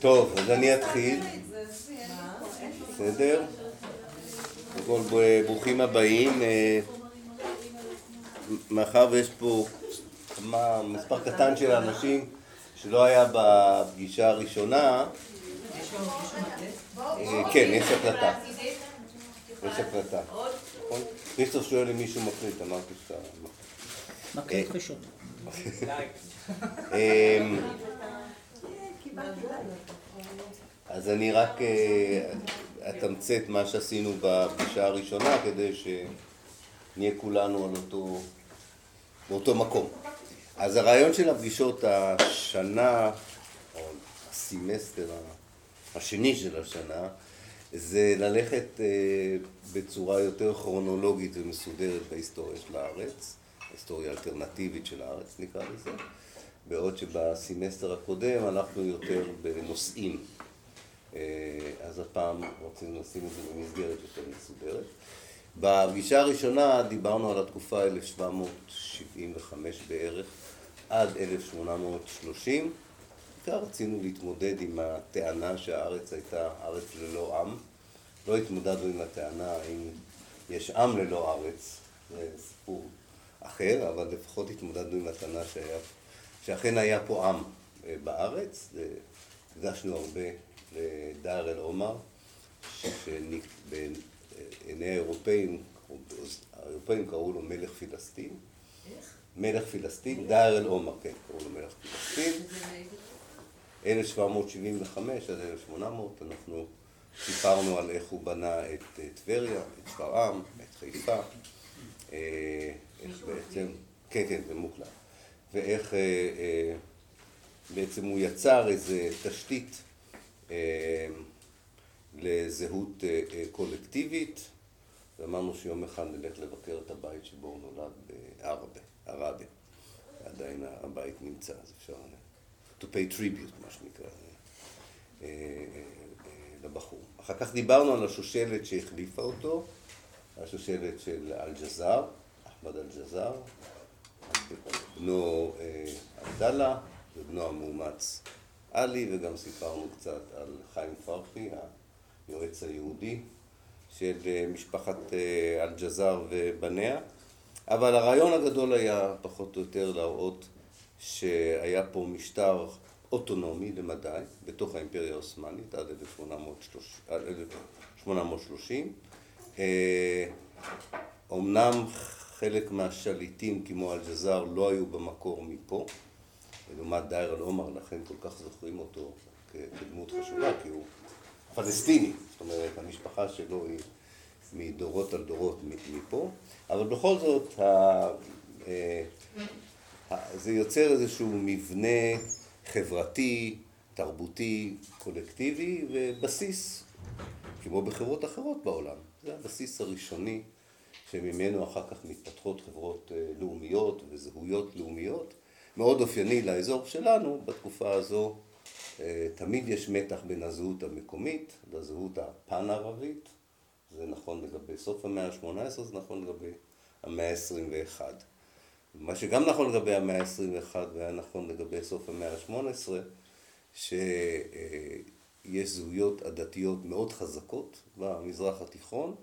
טוב, אז אני אתחיל. בסדר? כל ברוכים הבאים. אה, מאחר ויש פה מספר קטן של אנשים שלא היה בפגישה הראשונה, אה, כן, יש הקלטה. יש הקלטה. נכון? כריסטוף שואל אם מישהו מקליט, אמרתי שאתה... מקליט ראשון. אמ, אז אני רק אה, אתמצת מה שעשינו בפגישה הראשונה כדי שנהיה כולנו על אותו, באותו מקום. אז הרעיון של הפגישות השנה, או הסמסטר השני של השנה, זה ללכת אה, בצורה יותר כרונולוגית ומסודרת בהיסטוריה של הארץ, היסטוריה אלטרנטיבית של הארץ נקרא לזה, בעוד שבסמסטר הקודם הלכנו יותר בנושאים. אה, אז הפעם רוצים לשים את זה במסגרת יותר מסודרת. בפגישה הראשונה דיברנו על התקופה 1775 בערך עד 1830. בעיקר רצינו להתמודד עם הטענה שהארץ הייתה ארץ ללא עם. לא התמודדנו עם הטענה האם יש עם ללא ארץ, זה סיפור אחר, אבל לפחות התמודדנו עם הטענה שהיה, שאכן היה פה עם אה, בארץ. הקדשנו הרבה לדר אל עומר, שבעיני האירופאים, האירופאים קראו לו מלך פילסטין. איך? מלך פילסטין, דר אל עומר, כן, קראו לו מלך פילסטין. 1775 עד 1800 אנחנו סיפרנו על איך הוא בנה את טבריה, את שפרעם, את חיפה, אה, איך בעצם, כן, כן, זה מוקלט, ואיך אה, אה, בעצם הוא יצר איזה תשתית לזהות קולקטיבית, ואמרנו שיום אחד נלך לבקר את הבית שבו הוא נולד בערבה, ערבה, עדיין הבית נמצא, אז אפשר... to pay tribute, מה שנקרא, אה, אה, לבחור. אחר כך דיברנו על השושלת שהחליפה אותו, השושלת של אל-ג'זאר, אחמד אל-ג'זאר, בנו אה, עבדאללה ובנו המאומץ עלי, וגם סיפרנו קצת על חיים פרחי, היועץ היהודי של משפחת אל-ג'זאר ובניה. אבל הרעיון הגדול היה פחות או יותר להראות שהיה פה משטר אוטונומי למדי בתוך האימפריה העות'מאנית עד 1830. אומנם אה, חלק מהשליטים כמו אל-ג'זאר לא היו במקור מפה, לעומת דייר אל-עומר, לכן כל כך זוכרים אותו כדמות חשובה, כי הוא פלסטיני, זאת אומרת, המשפחה שלו היא מדורות על דורות מפה, אבל בכל זאת, אה, זה יוצר איזשהו מבנה חברתי, תרבותי, קולקטיבי ובסיס, כמו בחברות אחרות בעולם. זה הבסיס הראשוני שממנו אחר כך מתפתחות חברות אה, לאומיות וזהויות לאומיות. מאוד אופייני לאזור שלנו, בתקופה הזו אה, תמיד יש מתח בין הזהות המקומית לזהות הפן-ערבית. זה נכון לגבי סוף המאה ה-18, זה נכון לגבי המאה ה-21. מה שגם נכון לגבי המאה ה-21 והיה נכון לגבי סוף המאה ה-18, שיש זהויות עדתיות מאוד חזקות במזרח התיכון,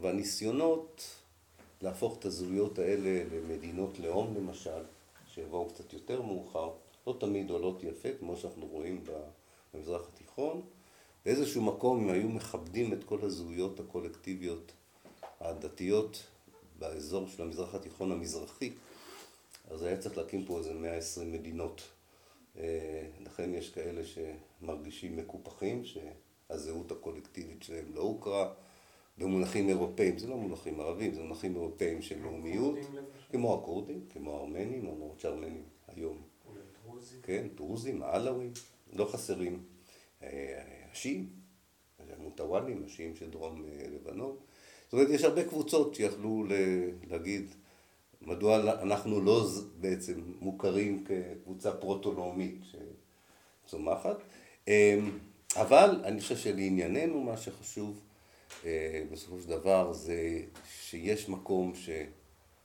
והניסיונות להפוך את הזהויות האלה למדינות לאום למשל, שיבואו קצת יותר מאוחר, לא תמיד עולות יפה, כמו שאנחנו רואים במזרח התיכון. באיזשהו מקום הם היו מכבדים את כל הזהויות הקולקטיביות הדתיות באזור של המזרח התיכון המזרחי, אז היה צריך להקים פה איזה 120 מדינות. אה, לכן יש כאלה שמרגישים מקופחים, שהזהות הקולקטיבית שלהם לא הוכרה. במונחים אירופאים, זה לא מונחים ערבים, זה מונחים אירופאים של לאומיות, כמו הכורדים, כמו הארמנים, למרות שהארמנים היום, כן, דרוזים, העלווים, לא חסרים. אה, השיעים, המוטוואלים, השיעים של דרום אה, לבנון. זאת אומרת, יש הרבה קבוצות שיכלו להגיד מדוע אנחנו לא בעצם מוכרים כקבוצה פרוטונומית שצומחת. אמ, אבל אני חושב שלענייננו מה שחשוב אה, בסופו של דבר זה שיש מקום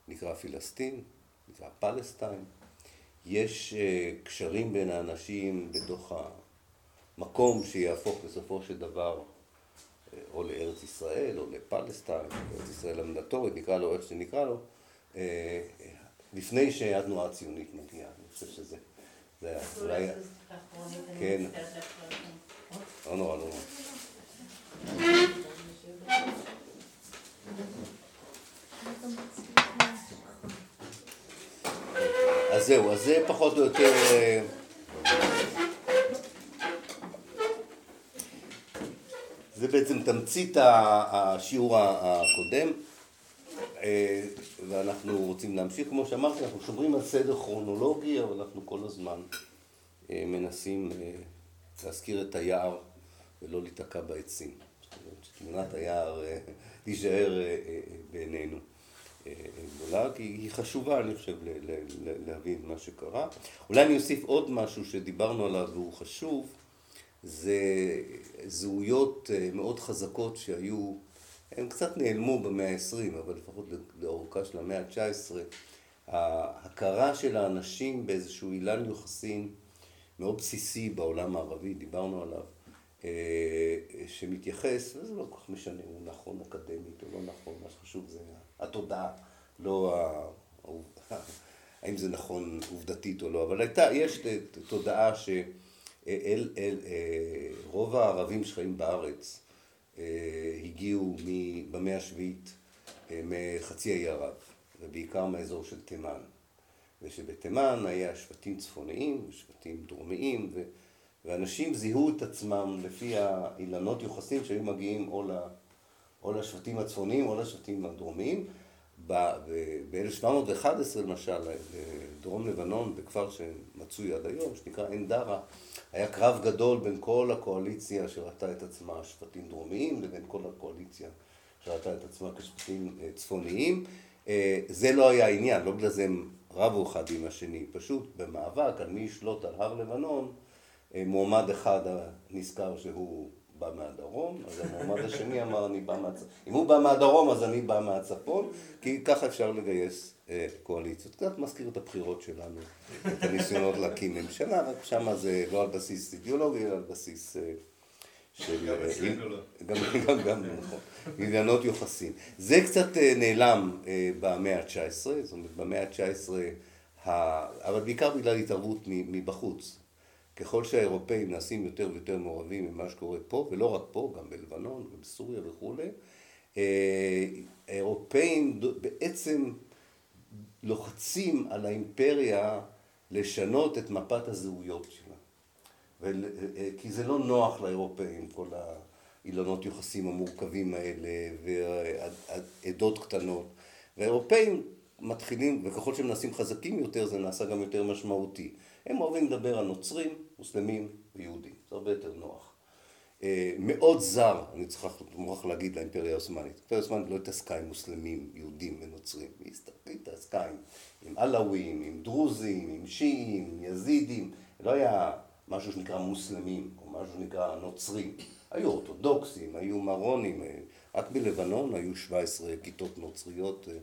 נקרא פלסטין, נקרא פלסטיין. יש אה, קשרים בין האנשים בתוך המקום שיהפוך בסופו של דבר אה, או לארץ ישראל או לפלסטיין, ארץ ישראל המנדטורית, נקרא לו איך שנקרא לו, לפני שהתנועה הציונית מגיעה. אני חושב שזה... זה היה אולי... כן. לא נורא, לא נורא. אז זהו, אז זה פחות או יותר... אה, זה בעצם תמצית השיעור הקודם, אה, ואנחנו רוצים להמשיך, כמו שאמרתי, אנחנו שומרים על סדר כרונולוגי, אבל אנחנו כל הזמן אה, מנסים להזכיר את היער ולא להיתקע בעצים. תמונת היער תישאר בעינינו. גדולה, כי היא חשובה, אני חושב, להבין מה שקרה. אולי אני אוסיף עוד משהו שדיברנו עליו והוא חשוב, זה זהויות אה, מאוד חזקות שהיו, הם קצת נעלמו במאה ה-20, אבל לפחות לאורכה של המאה ה-19, ההכרה של האנשים באיזשהו אילן יוחסין מאוד בסיסי בעולם הערבי, דיברנו עליו, אה, שמתייחס, וזה לא כל כך משנה אם הוא נכון אקדמית או לא נכון, מה שחשוב זה התודעה, לא ה... האם זה נכון עובדתית או לא, אבל הייתה, יש תודעה אל, אה, הערבים שחיים בארץ הגיעו במאה השביעית אה, מחצי האי ערב, ובעיקר מהאזור של תימן. ושבתימן היה שבטים צפוניים ושבטים דרומיים, ו... ואנשים זיהו את עצמם לפי האילנות יוחסין שהיו מגיעים או, ל, או לשבטים הצפוניים או לשבטים הדרומיים. ב-1711 למשל, בדרום לבנון, בכפר שמצוי עד היום, שנקרא עין דרה, היה קרב גדול בין כל הקואליציה שראתה את עצמה שבטים דרומיים לבין כל הקואליציה שראתה את עצמה כשבטים אה, צפוניים. אה, זה לא היה העניין, לא בגלל זה הם רבו אחד עם השני, פשוט במאבק על מי ישלוט על הר לבנון אה, מועמד אחד נזכר שהוא בא מהדרום, אז המועמד השני אמר אני בא מהצפון. אם הוא בא מהדרום אז אני בא מהצפון, כי ככה אפשר לגייס אה, קואליציות. קצת מזכיר את הבחירות שלנו, את הניסיונות להקים ממשלה, רק שמה זה לא על בסיס אידיאולוגי, אלא על בסיס... אה, של... גם אצלנו לא. גם, גם, נכון. עניינות יוחסין. זה קצת נעלם במאה ה-19, זאת אומרת במאה ה-19, אבל בעיקר בגלל התערבות מבחוץ. ככל שהאירופאים נעשים יותר ויותר מעורבים ממה שקורה פה, ולא רק פה, גם בלבנון ובסוריה וכולי, אה, האירופאים בעצם לוחצים על האימפריה לשנות את מפת הזהויות שלה. ול, אה, כי זה לא נוח לאירופאים, כל האילנות יוחסים המורכבים האלה, ועדות קטנות. והאירופאים מתחילים, וככל שהם נעשים חזקים יותר, זה נעשה גם יותר משמעותי. הם אוהבים לדבר על נוצרים, מוסלמים ויהודים, זה הרבה יותר נוח. אה, מאוד זר, אני צריך מוכרח להגיד לאימפריה העות'מאנית. האימפריה העות'מאנית לא התעסקה עם מוסלמים, יהודים ונוצרים, היא התעסקה עם, עם עלאווים, עם דרוזים, עם שיעים, עם יזידים, לא היה משהו שנקרא מוסלמים, או משהו שנקרא נוצרים. היו אורתודוקסים, היו מרונים, אה, רק בלבנון היו 17 כיתות נוצריות אה,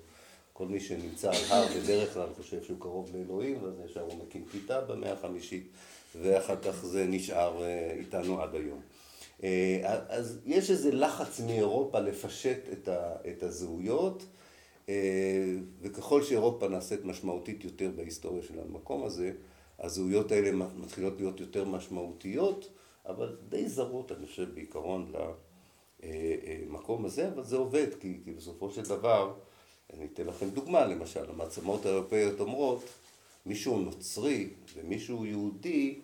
כל מי שנמצא על הר בדרך כלל חושב שהוא קרוב לאלוהים, ואז ישר הוא מקים כיתה במאה החמישית, ואחר כך זה נשאר אה, איתנו עד היום. אה, אז יש איזה לחץ מאירופה לפשט את הזהויות, אה, וככל שאירופה נעשית משמעותית יותר בהיסטוריה של המקום הזה, הזהויות האלה מתחילות להיות יותר משמעותיות, אבל די זרות, אני חושב, בעיקרון למקום הזה, אבל זה עובד, כי, כי בסופו של דבר, אני אתן לכם דוגמה, למשל, המעצמות האירופאיות אומרות, מישהו נוצרי ומישהו יהודי,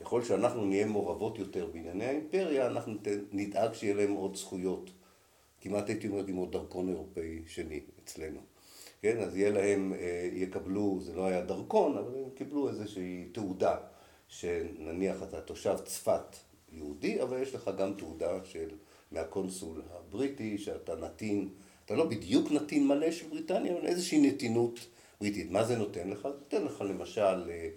ככל שאנחנו נהיה מעורבות יותר בענייני האימפריה, אנחנו נדאג שיהיה להם עוד זכויות. כמעט הייתי אומר עם עוד דרכון אירופאי שני אצלנו. כן, אז יהיה להם, אה, יקבלו, זה לא היה דרכון, אבל הם קיבלו איזושהי תעודה, שנניח אתה תושב צפת יהודי, אבל יש לך גם תעודה של, מהקונסול הבריטי, שאתה נתין אתה לא בדיוק נתין מלא של בריטניה, אבל איזושהי נתינות בריטית. מה זה נותן לך? זה נותן לך למשל אה,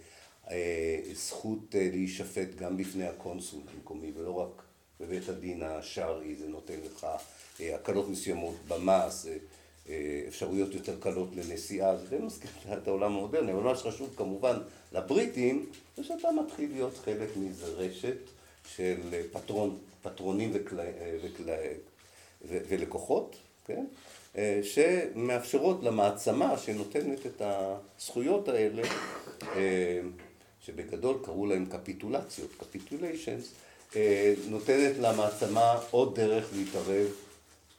אה, זכות אה, להישפט גם בפני הקונסול המקומי, ולא רק בבית הדין השרעי, זה נותן לך הקלות מסוימות במס, אפשרויות יותר קלות לנסיעה, זה די מזכיר את העולם המודרני, אבל מה שחשוב כמובן לבריטים, זה שאתה מתחיל להיות חלק מאיזה רשת של פטרון, פטרונים וכל, וכל, ולקוחות, כן? שמאפשרות למעצמה שנותנת את הזכויות האלה, שבגדול קראו להם קפיטולציות, קפיטוליישנס, נותנת למעצמה עוד דרך להתערב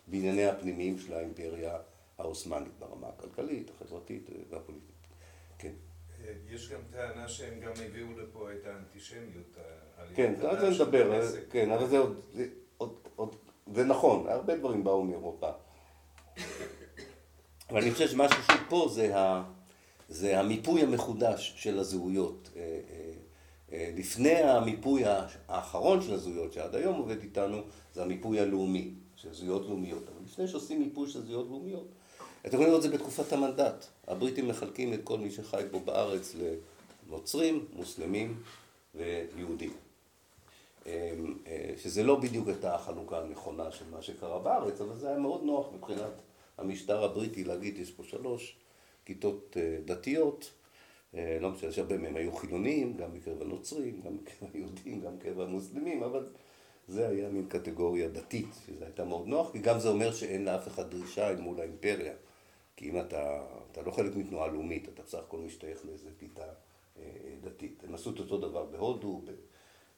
בענייני הפנימיים של האימפריה העות'מאנית ברמה הכלכלית, החברתית והפוליטית. כן. יש גם טענה שהם גם הביאו לפה את האנטישמיות. כן, על זה נדבר, כן, אבל זה עוד, עוד, עוד, זה נכון, הרבה דברים באו מאירופה. אבל אני חושב שמה שחשוב פה זה, ה, זה המיפוי המחודש של הזהויות. לפני המיפוי האחרון של הזהויות, שעד היום עובד איתנו, זה המיפוי הלאומי, של זהויות לאומיות. אבל לפני שעושים מיפוי של זהויות לאומיות, אתם יכולים לראות את זה בתקופת המנדט. הבריטים מחלקים את כל מי שחי פה בארץ לנוצרים, מוסלמים ויהודים. שזה לא בדיוק הייתה החלוקה הנכונה של מה שקרה בארץ, אבל זה היה מאוד נוח מבחינת המשטר הבריטי להגיד, יש פה שלוש כיתות דתיות, לא משנה שהרבה מהם היו חילוניים, גם בקרב הנוצרים, גם בקרב היהודים, גם בקרב המוסלמים, אבל זה היה מין קטגוריה דתית, שזה הייתה מאוד נוח, כי גם זה אומר שאין לאף אחד דרישה אל מול האימפריה. כי אם אתה, אתה לא חלק מתנועה לאומית, אתה בסך הכל משתייך לאיזה כיתה דתית. הם עשו את אותו דבר בהודו,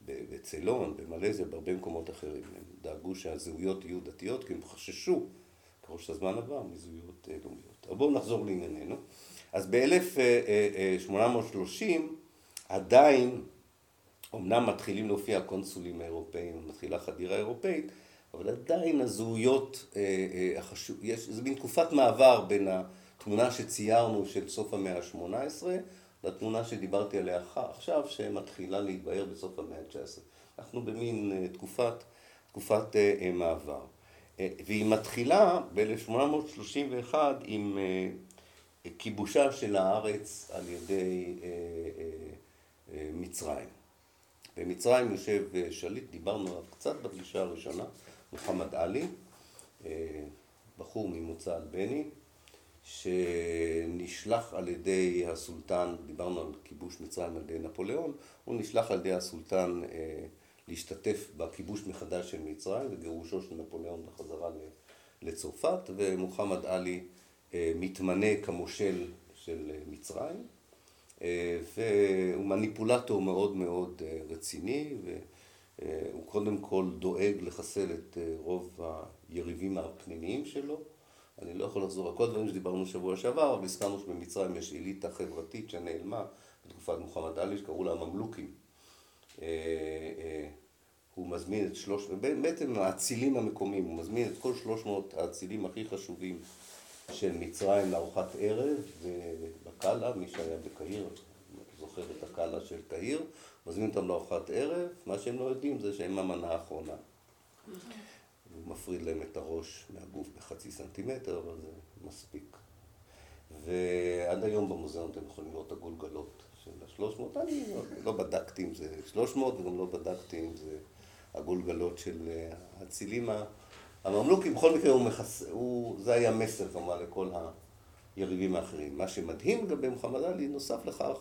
בצילון, במלזיה, בהרבה מקומות אחרים. הם דאגו שהזהויות יהיו דתיות, כי הם חששו, ככל שהזמן עבר, מזהויות לאומיות. אבל בואו נחזור לענייננו. אז ב-1830 עדיין, אמנם מתחילים להופיע הקונסולים האירופאים, מתחילה חדירה אירופאית, אבל עדיין הזהויות, זה מין תקופת מעבר בין התמונה שציירנו של סוף המאה ה-18 לתמונה שדיברתי עליה עכשיו, שמתחילה להתבהר בסוף המאה ה-19. אנחנו במין תקופת, תקופת מעבר. והיא מתחילה ב-1831 עם כיבושה של הארץ על ידי מצרים. במצרים יושב שליט, דיברנו עליו קצת בפגישה הראשונה, מוחמד עלי, בחור ממוצא אלבני, שנשלח על ידי הסולטן, דיברנו על כיבוש מצרים על ידי נפוליאון, הוא נשלח על ידי הסולטן להשתתף בכיבוש מחדש של מצרים וגירושו של נפוליאון בחזרה לצרפת, ומוחמד עלי מתמנה כמושל של מצרים, והוא מניפולטור מאוד מאוד רציני, והוא קודם כל דואג לחסל את רוב היריבים הפנימיים שלו. אני לא יכול לחזור על כל הדברים שדיברנו שבוע שעבר, אבל הזכרנו שבמצרים יש אליטה חברתית שנעלמה בתקופת מוחמד עלי, שקראו לה הממלוכים. הוא מזמין את שלוש... בעצם האצילים המקומיים, הוא מזמין את כל שלוש מאות האצילים הכי חשובים של מצרים לארוחת ערב בקאלה, מי שהיה בקהיר, זוכר את הקאלה של קהיר, מזמין אותם לארוחת ערב, מה שהם לא יודעים זה שהם המנה האחרונה. הוא מפריד להם את הראש מהגוף בחצי סנטימטר, אבל זה מספיק. ועד היום במוזיאון אתם יכולים לראות את הגולגלות של השלוש מאות, אני לא בדקתי אם זה שלוש מאות וגם לא בדקתי אם זה הגולגלות של האצילים הממלוכים, בכל מקרה הוא מכס... הוא... זה היה מסר כמובן לכל היריבים האחרים. מה שמדהים לגבי מוחמד עלי, נוסף לכך,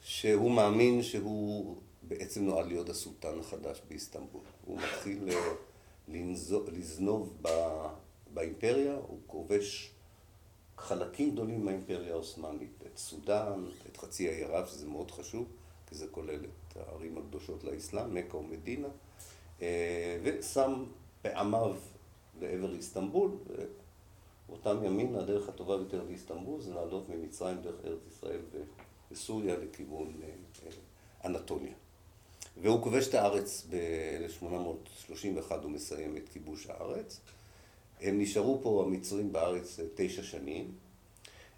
שהוא מאמין שהוא בעצם נועד להיות הסולטן החדש באיסטנבול. הוא מתחיל לזנוב באימפריה, הוא כובש חלקים גדולים מהאימפריה העות'מאנית, את סודאן, את חצי האי ערב, שזה מאוד חשוב, כי זה כולל את הערים הקדושות לאסלאם, מכה ומדינה, ושם פעמיו לעבר איסטנבול, ואותם ימים הדרך הטובה ביותר לאיסטנבול זה לעלות ממצרים דרך ארץ ישראל וסוריה לכיוון אנטוליה. והוא כובש את הארץ ב-1831, הוא מסיים את כיבוש הארץ. הם נשארו פה המצרים בארץ תשע שנים,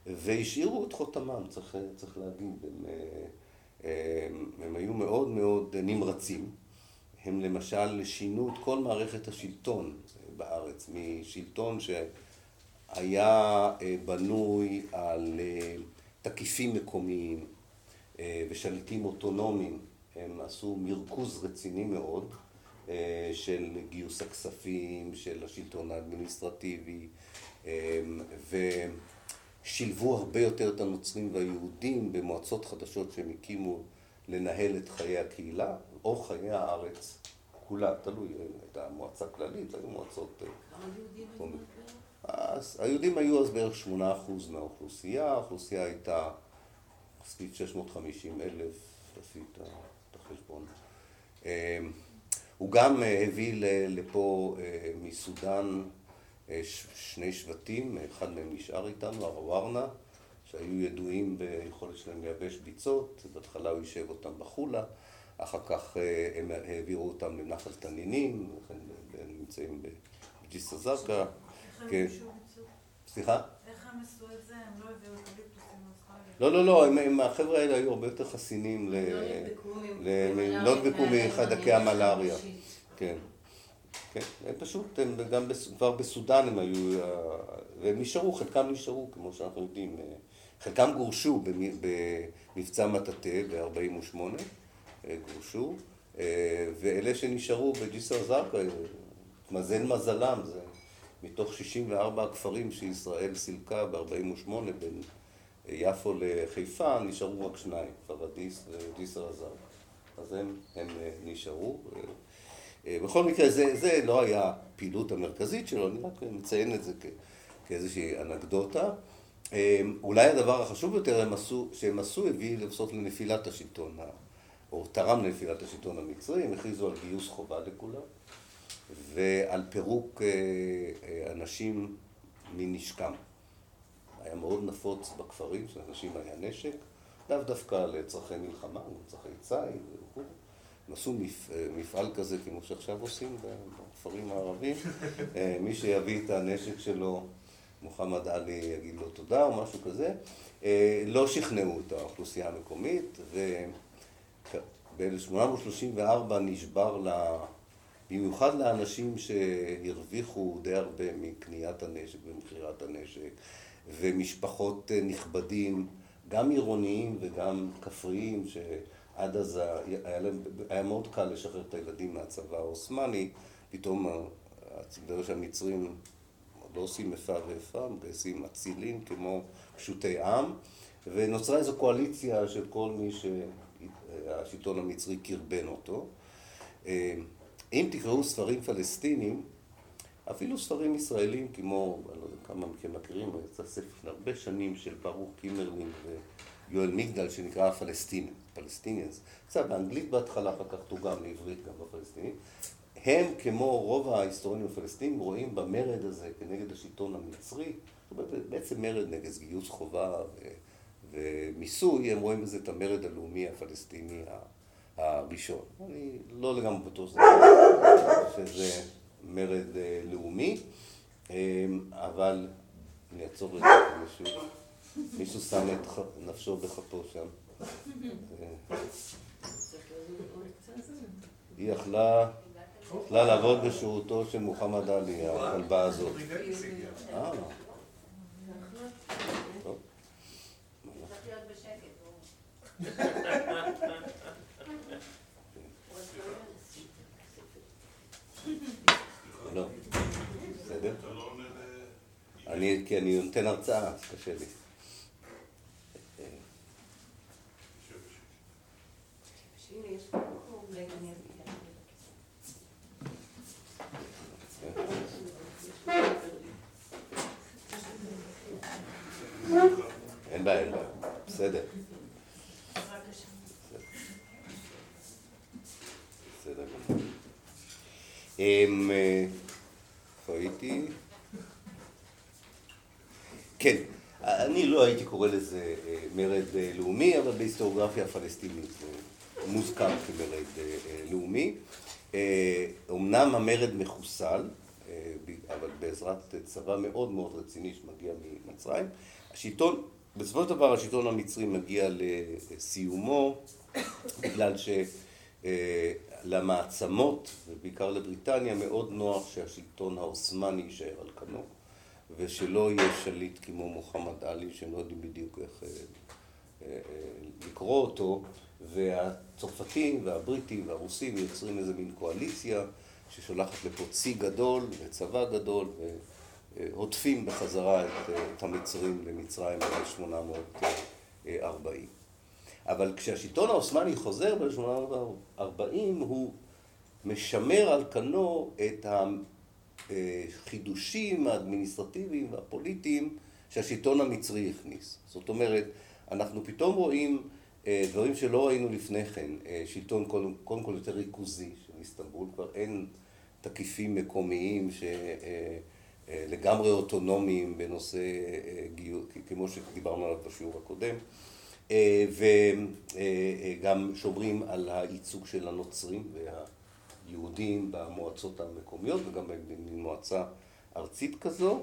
והשאירו את חותמם, צריך, צריך להגיד, הם, הם, הם היו מאוד מאוד נמרצים. הם למשל שינו את כל מערכת השלטון בארץ, משלטון שהיה בנוי על תקיפים מקומיים ושליטים אוטונומיים, הם עשו מרכוז רציני מאוד של גיוס הכספים, של השלטון האדמיניסטרטיבי, ושילבו הרבה יותר את הנוצרים והיהודים במועצות חדשות שהם הקימו לנהל את חיי הקהילה או חיי הארץ כולה, תלוי, הייתה מועצה כללית, היו מועצות... אז היהודים היו אז בערך שמונה אחוז מהאוכלוסייה, האוכלוסייה הייתה סביב 650 אלף, עשית את החשבון. אמ, הוא גם אה, הביא לפה אה, מסודאן אה, שני שבטים, אחד מהם נשאר איתנו, הע'ווארנה, שהיו ידועים ביכולת שלהם לייבש ביצות, בהתחלה הוא יישב אותם בחולה, אחר כך הם העבירו אותם לנחל תנינים, הם נמצאים בג'סר זרקא. כן. סליחה? איך הם עשו את זה? הם לא הביאו אקליפטוסים לא, לא, לא, החבר'ה האלה היו הרבה יותר חסינים, לא נדבקו מחיידקי המלאריה. כן. כן, הם פשוט, הם גם כבר בסודאן הם היו, והם נשארו, חלקם נשארו, כמו שאנחנו יודעים. חלקם גורשו במבצע מטאטא ב-48, גורשו, ואלה שנשארו בג'יסר זרקא, התמזל מזלם, זה מתוך 64 הכפרים שישראל סילקה ב-48 בין יפו לחיפה, נשארו רק שניים, פרדיס וג'יסר א-זרקא. אז הם, הם אה, נשארו. אה, אה, בכל מקרה, זה, זה לא היה הפעילות המרכזית שלו, אני רק מציין את זה כאיזושהי אנקדוטה. אולי הדבר החשוב יותר הם עשו, שהם עשו הביא לבסוף לנפילת השלטון, או תרם לנפילת השלטון המצרי, הם הכריזו על גיוס חובה לכולם. ועל פירוק אנשים מנשקם. היה מאוד נפוץ בכפרים שלאנשים היה נשק, לאו דווקא לצרכי מלחמה, לצרכי ציד וכו'. הם עשו מפ... אה, מפעל כזה כמו שעכשיו עושים בכפרים הערבים. מי שיביא את הנשק שלו, מוחמד עלי יגיד לו תודה או משהו כזה. לא שכנעו את האוכלוסייה המקומית, וב-1834 נשבר לה... במיוחד לאנשים שהרוויחו די הרבה מקניית הנשק ומכירת הנשק, ומשפחות אה, נכבדים, גם עירוניים וגם כפריים, שעד אז היה, להם, היה מאוד קל לשחרר את הילדים מהצבא העות'מאני, פתאום בגלל שהמצרים לא עושים איפה ואיפה, מגייסים אצילים כמו פשוטי עם, ונוצרה איזו קואליציה של כל מי שהשלטון המצרי קרבן אותו. אה, אם תקראו ספרים פלסטינים, אפילו ספרים ישראלים כמו, אני לא יודע כמה מכם מכירים, יצא ספר הרבה שנים של ברוך קימרלין ויואל מגדל שנקרא הפלסטינים, פלסטיניאנס, יצא באנגלית בהתחלה, אחר כך תורגם לעברית גם בפלסטינים. הם, כמו רוב ההיסטוריונים הפלסטינים, רואים במרד הזה כנגד השלטון המצרי, זאת אומרת, בעצם מרד נגד גיוס חובה ו... ומיסוי, הם רואים בזה את המרד הלאומי הפלסטיני הראשון. אני לא לגמרי בטוח שזה מרד אה, לאומי, אמ, אבל אני אעצור את זה, מישהו, מישהו שם את נפשו בכפו שם. היא יכלה, יכלה לעבוד בשירותו של מוחמד עלי, הכלבה הזאת. אה. טוב. לא. בסדר? אני, כי אני נותן הרצאה, אז קשה לי. אין בעיה, אין בעיה. בסדר. בסדר גמור. איפה הייתי? כן, אני לא הייתי קורא לזה אה, מרד אה, לאומי, אבל בהיסטוריוגרפיה הפלסטינית זה מוזכר כמרד אה, לאומי. אמנם המרד מחוסל, אבל בעזרת צבא מאוד מאוד רציני שמגיע ממצרים. השלטון, בסופו של דבר השלטון המצרי מגיע לסיומו בגלל ש... למעצמות, ובעיקר לבריטניה, מאוד נוח שהשלטון העות'מאני יישאר על כנו, ושלא יהיה שליט כמו מוחמד עלי, שהם לא יודעים בדיוק איך אה, אה, לקרוא אותו, והצרפתים והבריטים והרוסים יוצרים איזה מין קואליציה ששולחת לפה צי גדול וצבא גדול הוטפים בחזרה את, את המצרים למצרים ב-1840. אבל כשהשלטון העות'מאני חוזר ב-1840 הוא משמר על כנו את החידושים האדמיניסטרטיביים והפוליטיים שהשלטון המצרי הכניס. זאת אומרת, אנחנו פתאום רואים דברים שלא ראינו לפני כן, שלטון קודם, קודם כל יותר ריכוזי של איסטנבול, כבר אין תקיפים מקומיים שלגמרי אוטונומיים בנושא גיור, כמו שדיברנו עליו בשיעור הקודם, וגם שומרים על הייצוג של הנוצרים והיהודים במועצות המקומיות וגם במועצה ארצית כזו,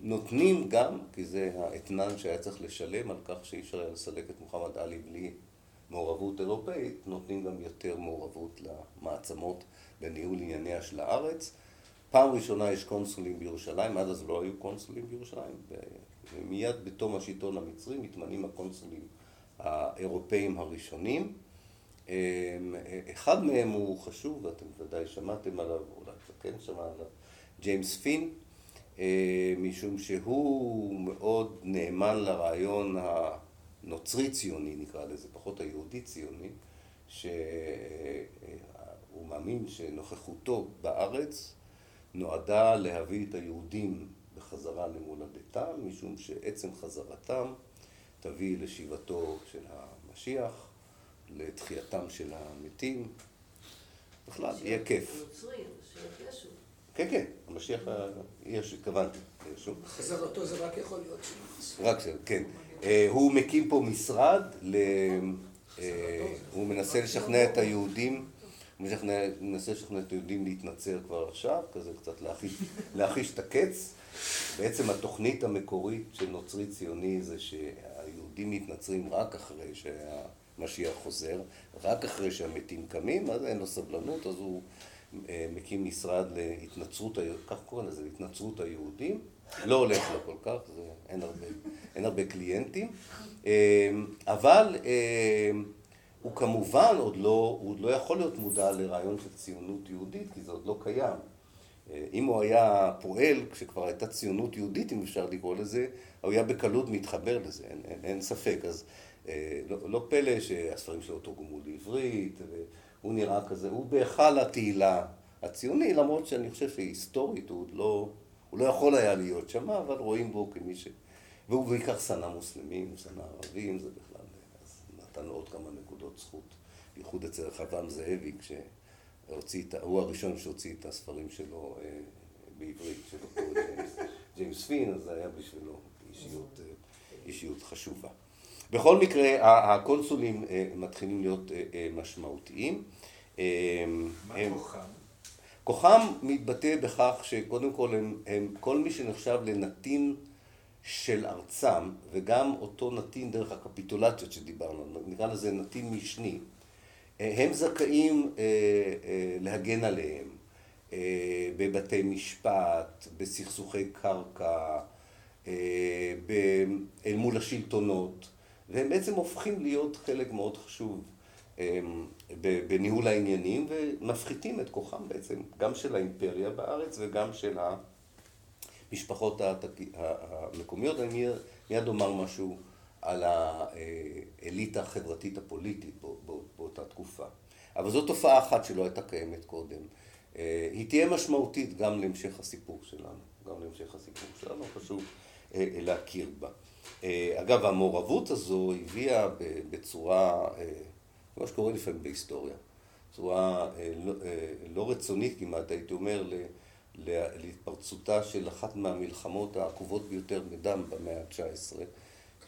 ונותנים גם, כי זה האתנן שהיה צריך לשלם על כך שאי אפשר היה לסלק את מוחמד עלי בלי מעורבות אירופאית, נותנים גם יותר מעורבות למעצמות בניהול ענייניה של הארץ. פעם ראשונה יש קונסולים בירושלים, עד אז לא היו קונסולים בירושלים, ומיד בתום השלטון המצרי מתמנים הקונסולים האירופאים הראשונים. אחד מהם הוא חשוב, ואתם ודאי שמעתם עליו, אולי אתה כן שמע עליו, ג'יימס פין, משום שהוא מאוד נאמן לרעיון הנוצרי ציוני נקרא לזה, פחות היהודי ציוני, שהוא מאמין שנוכחותו בארץ נועדה להביא את היהודים בחזרה למולדתם, משום שעצם חזרתם תביא לשיבתו של המשיח, לתחייתם של המתים, בכלל, יהיה כיף. כן, כן, המשיח, יש, התכוונתי, ישו. חזרתו זה רק יכול להיות שם. רק שם, כן. הוא מקים פה משרד, הוא מנסה לשכנע את היהודים, הוא מנסה לשכנע את היהודים להתנצר כבר עכשיו, כזה קצת להחיש את הקץ. בעצם התוכנית המקורית של נוצרי ציוני זה שהיהודים מתנצרים רק אחרי שהמשיח חוזר, רק אחרי שהמתים קמים, אז אין לו סבלנות, אז הוא מקים משרד להתנצרות, כך קוראים לזה, להתנצרות היהודים, לא הולך לו כל כך, זה, אין, הרבה, אין הרבה קליינטים, אבל הוא כמובן עוד לא, הוא עוד לא יכול להיות מודע לרעיון של ציונות יהודית, כי זה עוד לא קיים. אם הוא היה פועל כשכבר הייתה ציונות יהודית, אם אפשר לקרוא לזה, הוא היה בקלות מתחבר לזה, אין, אין, אין ספק. אז לא, לא פלא שהספרים שלו תורגמו לעברית, והוא נראה כזה, הוא בהיכל התהילה הציוני, למרות שאני חושב שהיסטורית הוא עוד לא, הוא לא יכול היה להיות שם, אבל רואים בו כמי ש... והוא בעיקר שנא מוסלמים, שנא ערבים, זה בכלל, אז נתן לו עוד כמה נקודות זכות, בייחוד אצל רחבעם זאבי, כש... הוציא את, הוא הראשון שהוציא את הספרים שלו בעברית, של אותו ג'יימס, פין, אז זה היה בשבילו אישיות, אישיות חשובה. בכל מקרה, הקונסולים מתחילים להיות משמעותיים. מה כוחם? כוחם מתבטא בכך שקודם כל הם, הם כל מי שנחשב לנתין של ארצם, וגם אותו נתין דרך הקפיטולציות שדיברנו, נקרא לזה נתין משני. הם זכאים להגן עליהם בבתי משפט, בסכסוכי קרקע, אל מול השלטונות, והם בעצם הופכים להיות חלק מאוד חשוב בניהול העניינים ומפחיתים את כוחם בעצם גם של האימפריה בארץ וגם של המשפחות המקומיות. אני מיד אומר משהו על האליטה החברתית הפוליטית באותה תקופה. אבל זו תופעה אחת שלא הייתה קיימת קודם. היא תהיה משמעותית גם להמשך הסיפור שלנו. גם להמשך הסיפור שלנו, חשוב להכיר בה. אגב, המעורבות הזו הביאה בצורה, כמו שקורה לפעמים בהיסטוריה, בצורה לא רצונית כמעט, הייתי אומר, להתפרצותה של אחת מהמלחמות העקובות ביותר מדם במאה ה-19.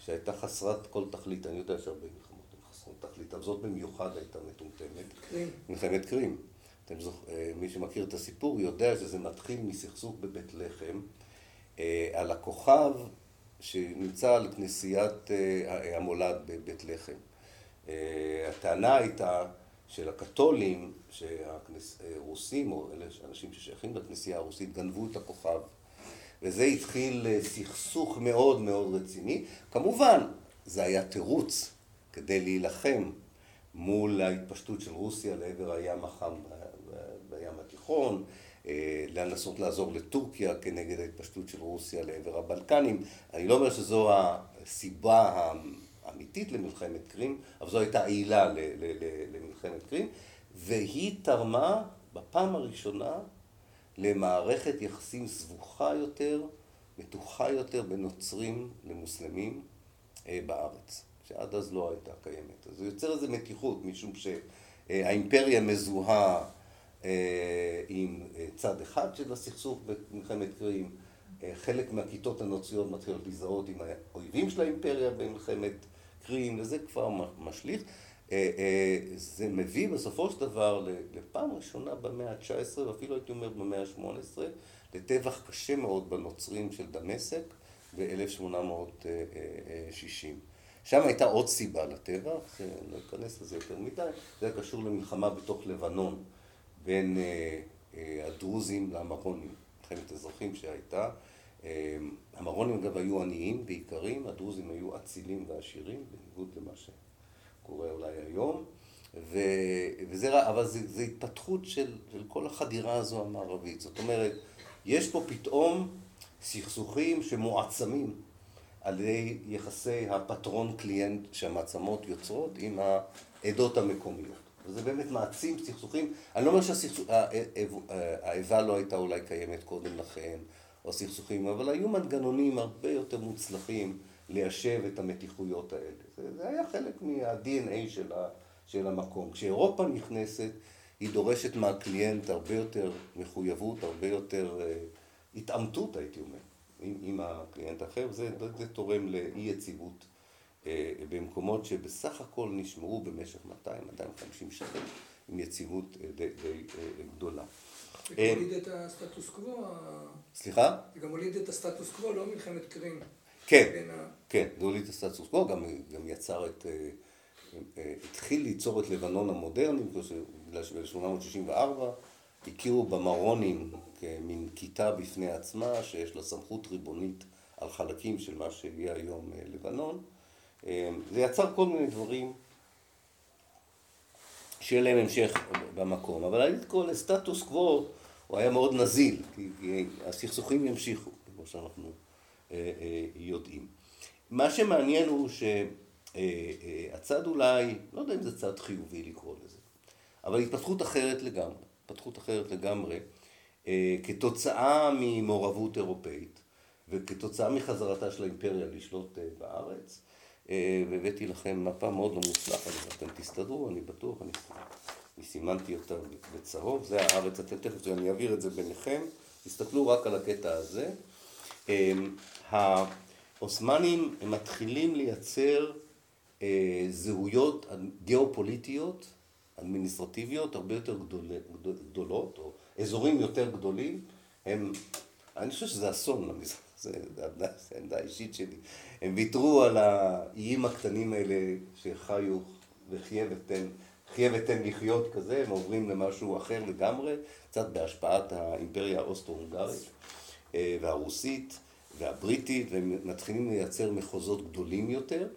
שהייתה חסרת כל תכלית, אני יודע שהרבה מלחמות הן חסרות תכלית, אבל זאת במיוחד הייתה מטומטמת. קרים. מלחמת קרים. אתם זוכ... מי שמכיר את הסיפור יודע שזה מתחיל מסכסוך בבית לחם על הכוכב שנמצא על כנסיית המולד בבית לחם. הטענה הייתה של הקתולים, שהרוסים, או אלה אנשים ששייכים לכנסייה הרוסית, גנבו את הכוכב. וזה התחיל סכסוך מאוד מאוד רציני. כמובן, זה היה תירוץ כדי להילחם מול ההתפשטות של רוסיה לעבר הים החם בים התיכון, לנסות לעזור לטורקיה כנגד ההתפשטות של רוסיה לעבר הבלקנים. אני לא אומר שזו הסיבה האמיתית למלחמת קרים, אבל זו הייתה עילה למלחמת קרים, והיא תרמה בפעם הראשונה למערכת יחסים סבוכה יותר, מתוחה יותר בין נוצרים למוסלמים בארץ, שעד אז לא הייתה קיימת. אז זה יוצר איזו מתיחות, משום שהאימפריה מזוהה עם צד אחד של הסכסוך במלחמת קרים, חלק מהכיתות הנוצריות מתחילות להזדהות עם האויבים של האימפריה במלחמת קרים, וזה כבר משליך. זה מביא בסופו של דבר לפעם ראשונה במאה ה-19, ואפילו הייתי אומר במאה ה-18, לטבח קשה מאוד בנוצרים של דמשק ב-1860. שם הייתה עוד סיבה לטבח, לא אכנס לזה יותר מדי, זה היה קשור למלחמה בתוך לבנון בין הדרוזים למרונים, מלחמת אזרחים שהייתה. המרונים אגב היו עניים בעיקרים, הדרוזים היו אצילים ועשירים, בניגוד למה שקורה אולי היום, וזה, אבל זו התפתחות של, של כל החדירה הזו המערבית, זאת אומרת, יש פה פתאום סכסוכים שמועצמים על ידי יחסי הפטרון קליינט שהמעצמות יוצרות עם העדות המקומיות. וזה באמת מעצים סכסוכים, אני לא אומר שהאיבה לא הייתה אולי קיימת קודם לכן, או סכסוכים, אבל היו מנגנונים הרבה יותר מוצלחים ליישב את המתיחויות האלה. זה, זה היה חלק מה-DNA של, של המקום. כשאירופה נכנסת, היא דורשת מהקליינט הרבה יותר מחויבות, הרבה יותר אה, התעמתות, הייתי אומר, עם, עם הקליינט האחר, וזה זה תורם לאי יציבות במקומות שבסך הכל נשמרו במשך 200-250 שנים עם יציבות אה, די, די אה, גדולה. זה גם הוליד את הסטטוס קוו. סליחה? זה גם הוליד את הסטטוס קוו, לא מלחמת קרים. כן, כן, זה הוליד את הסטטוס קוו, גם, גם יצר את, התחיל ליצור את לבנון המודרנית, בגלל שב-1864 הכירו במרונים כמין כיתה בפני עצמה, שיש לה סמכות ריבונית על חלקים של מה שיהיה היום לבנון. זה יצר כל מיני דברים שיהיה להם המשך במקום, אבל הייתי קורא לסטטוס קוו, הוא היה מאוד נזיל, כי הסכסוכים ימשיכו, כמו שאנחנו יודעים. מה שמעניין הוא שהצד אולי, לא יודע אם זה צד חיובי לקרוא לזה, אבל התפתחות אחרת לגמרי, התפתחות אחרת לגמרי, כתוצאה ממעורבות אירופאית וכתוצאה מחזרתה של האימפריה לשלוט בארץ, והבאתי לכם מפה מאוד לא מוצלחת, אתם תסתדרו, אני בטוח, אני, אני סימנתי אותה בצהוב, זה הארץ, אתם תכף, אני אעביר את זה ביניכם, תסתכלו רק על הקטע הזה. העות'מאנים מתחילים לייצר זהויות גיאופוליטיות, אדמיניסטרטיביות, הרבה יותר גדול, גדולות, או אזורים יותר גדולים, הם, אני חושב שזה אסון למזרח, זה העמדה האישית שלי. הם ויתרו על האיים הקטנים האלה שחיו וחיה ותן, חיה ותן לחיות כזה, הם עוברים למשהו אחר לגמרי, קצת בהשפעת האימפריה האוסטרו-הונגרית והרוסית והבריטית, והם מתחילים לייצר מחוזות גדולים יותר.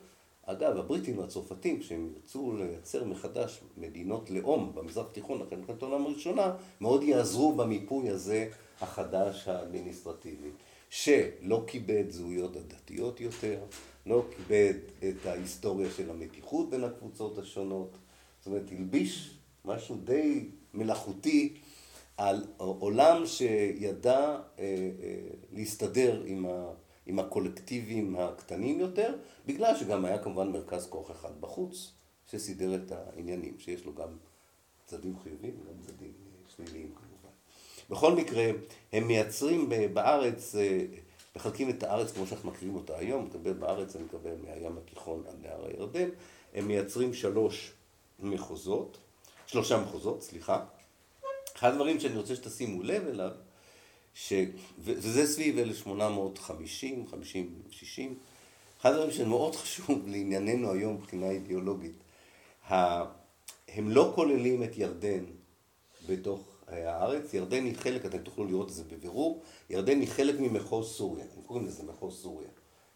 אגב, הבריטים והצרפתים, כשהם ירצו לייצר מחדש מדינות לאום במזרח התיכון, אחרי מלחמת העולם הראשונה, מאוד יעזרו במיפוי הזה החדש האדמיניסטרטיבי. שלא כיבד זהויות הדתיות יותר, לא כיבד את ההיסטוריה של המתיחות בין הקבוצות השונות, זאת אומרת, הלביש משהו די מלאכותי על עולם שידע אה, אה, להסתדר עם, ה, עם הקולקטיבים הקטנים יותר, בגלל שגם היה כמובן מרכז כוח אחד בחוץ, שסידר את העניינים, שיש לו גם צדדים חיוביים וגם צדדים שליליים כמובן. בכל מקרה, הם מייצרים בארץ, מחלקים את הארץ כמו שאנחנו מכירים אותה היום, מקבל בארץ, אני מקבל מהים התיכון עד נהר הירדן, הם מייצרים שלוש מחוזות, שלושה מחוזות, סליחה. אחד הדברים שאני רוצה שתשימו לב אליו, ש... וזה סביב 1850, 50, 60, אחד הדברים שמאוד חשוב לענייננו היום מבחינה אידיאולוגית, הם לא כוללים את ירדן בתוך הארץ, ירדן היא חלק, אתם תוכלו לראות את זה בבירור, ירדן היא חלק ממחוז סוריה, הם קוראים לזה מחוז סוריה.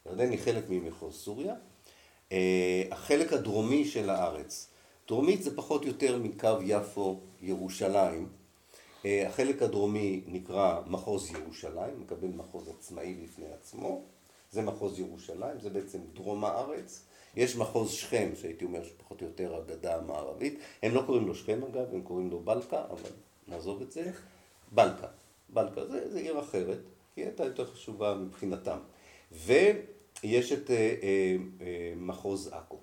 ירדן היא חלק ממחוז סוריה. החלק הדרומי של הארץ, דרומית זה פחות או יותר מקו יפו ירושלים, אה, החלק הדרומי נקרא מחוז ירושלים, מקבל מחוז עצמאי בפני עצמו, זה מחוז ירושלים, זה בעצם דרום הארץ. יש מחוז שכם, שהייתי אומר שפחות או יותר הגדה המערבית, הם לא קוראים לו שכם אגב, הם קוראים לו בלקה, אבל נעזוב את זה. בלקה, בלקה, זה, זה עיר אחרת, היא הייתה יותר חשובה מבחינתם. ויש את אה, אה, אה, מחוז עכו,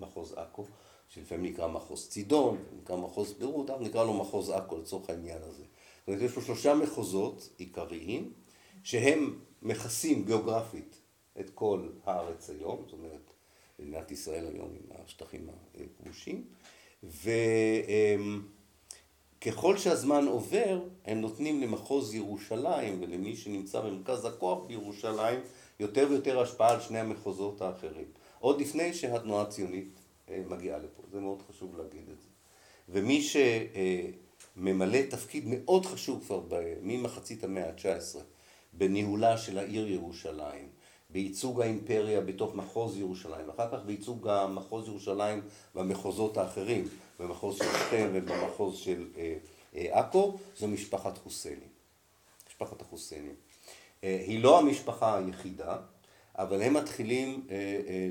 מחוז עכו, שלפעמים נקרא מחוז צידון, נקרא מחוז ביירות, אנחנו נקרא לו מחוז עכו לצורך העניין הזה. זאת אומרת, יש לו שלושה מחוזות עיקריים, שהם מכסים גיאוגרפית את כל הארץ היום, זאת אומרת, מדינת ישראל היום עם השטחים הכבושים, וככל שהזמן עובר, הם נותנים למחוז ירושלים ולמי שנמצא במרכז הכוח בירושלים יותר ויותר השפעה על שני המחוזות האחרים. עוד לפני שהתנועה הציונית אה, מגיעה לפה, זה מאוד חשוב להגיד את זה. ומי שממלא תפקיד מאוד חשוב כבר ממחצית המאה ה-19 בניהולה של העיר ירושלים, בייצוג האימפריה בתוך מחוז ירושלים, ואחר כך בייצוג המחוז ירושלים במחוזות האחרים, במחוז של שכם ובמחוז של אה, אה, עכו, זו משפחת חוסייני. משפחת החוסיינים. היא לא המשפחה היחידה, אבל הם מתחילים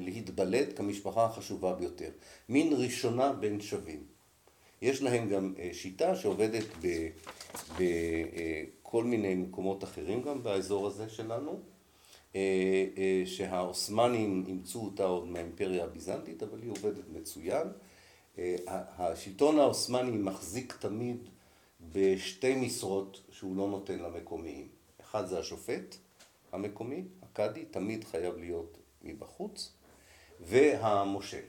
להתבלט כמשפחה החשובה ביותר. מין ראשונה בין שווים. יש להם גם שיטה שעובדת בכל מיני מקומות אחרים גם באזור הזה שלנו, שהעות'מאנים אימצו אותה עוד מהאימפריה הביזנטית, אבל היא עובדת מצוין. השלטון העות'מאני מחזיק תמיד בשתי משרות שהוא לא נותן למקומיים. אחד זה השופט המקומי, הקאדי, תמיד חייב להיות מבחוץ, והמושל.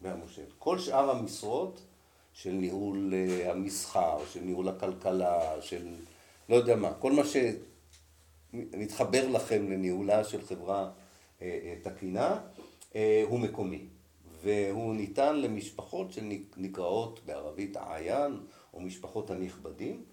והמושל. כל שאר המשרות של ניהול המסחר, של ניהול הכלכלה, של לא יודע מה, כל מה שמתחבר לכם לניהולה של חברה תקינה, הוא מקומי. והוא ניתן למשפחות שנקראות בערבית עיין, או משפחות הנכבדים.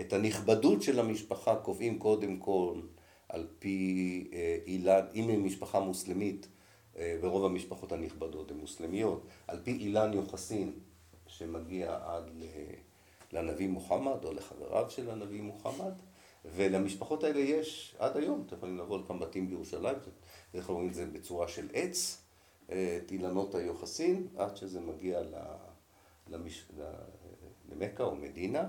את הנכבדות של המשפחה קובעים קודם כל על פי אילן, אם היא משפחה מוסלמית, ורוב המשפחות הנכבדות הן מוסלמיות, על פי אילן יוחסין שמגיע עד לנביא מוחמד או לחבריו של הנביא מוחמד, ולמשפחות האלה יש עד היום, אתם יכולים לבוא לכמה בתים בירושלים, בדרך כלל רואים את זה בצורה של עץ, את אילנות היוחסין, עד שזה מגיע למש... למכה או מדינה.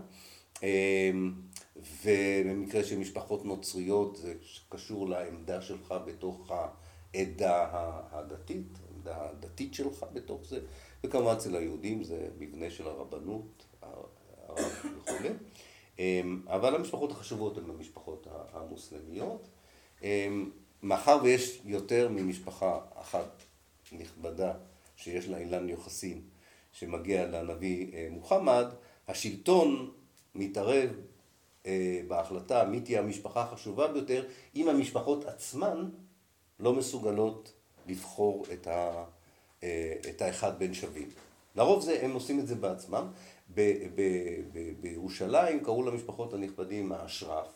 ובמקרה של משפחות נוצריות זה קשור לעמדה שלך בתוך העדה הדתית, העמדה הדתית שלך בתוך זה, וכמובן אצל היהודים זה מבנה של הרבנות, הרב וכולי. אבל המשפחות החשובות הן המשפחות המוסלמיות. מאחר ויש יותר ממשפחה אחת נכבדה שיש לה אילן יוחסין שמגיע לנביא מוחמד, השלטון מתערב בהחלטה מי תהיה המשפחה החשובה ביותר, אם המשפחות עצמן לא מסוגלות לבחור את, ה, את האחד בין שווים. לרוב זה, הם עושים את זה בעצמם. בירושלים קראו למשפחות הנכבדים האשרף.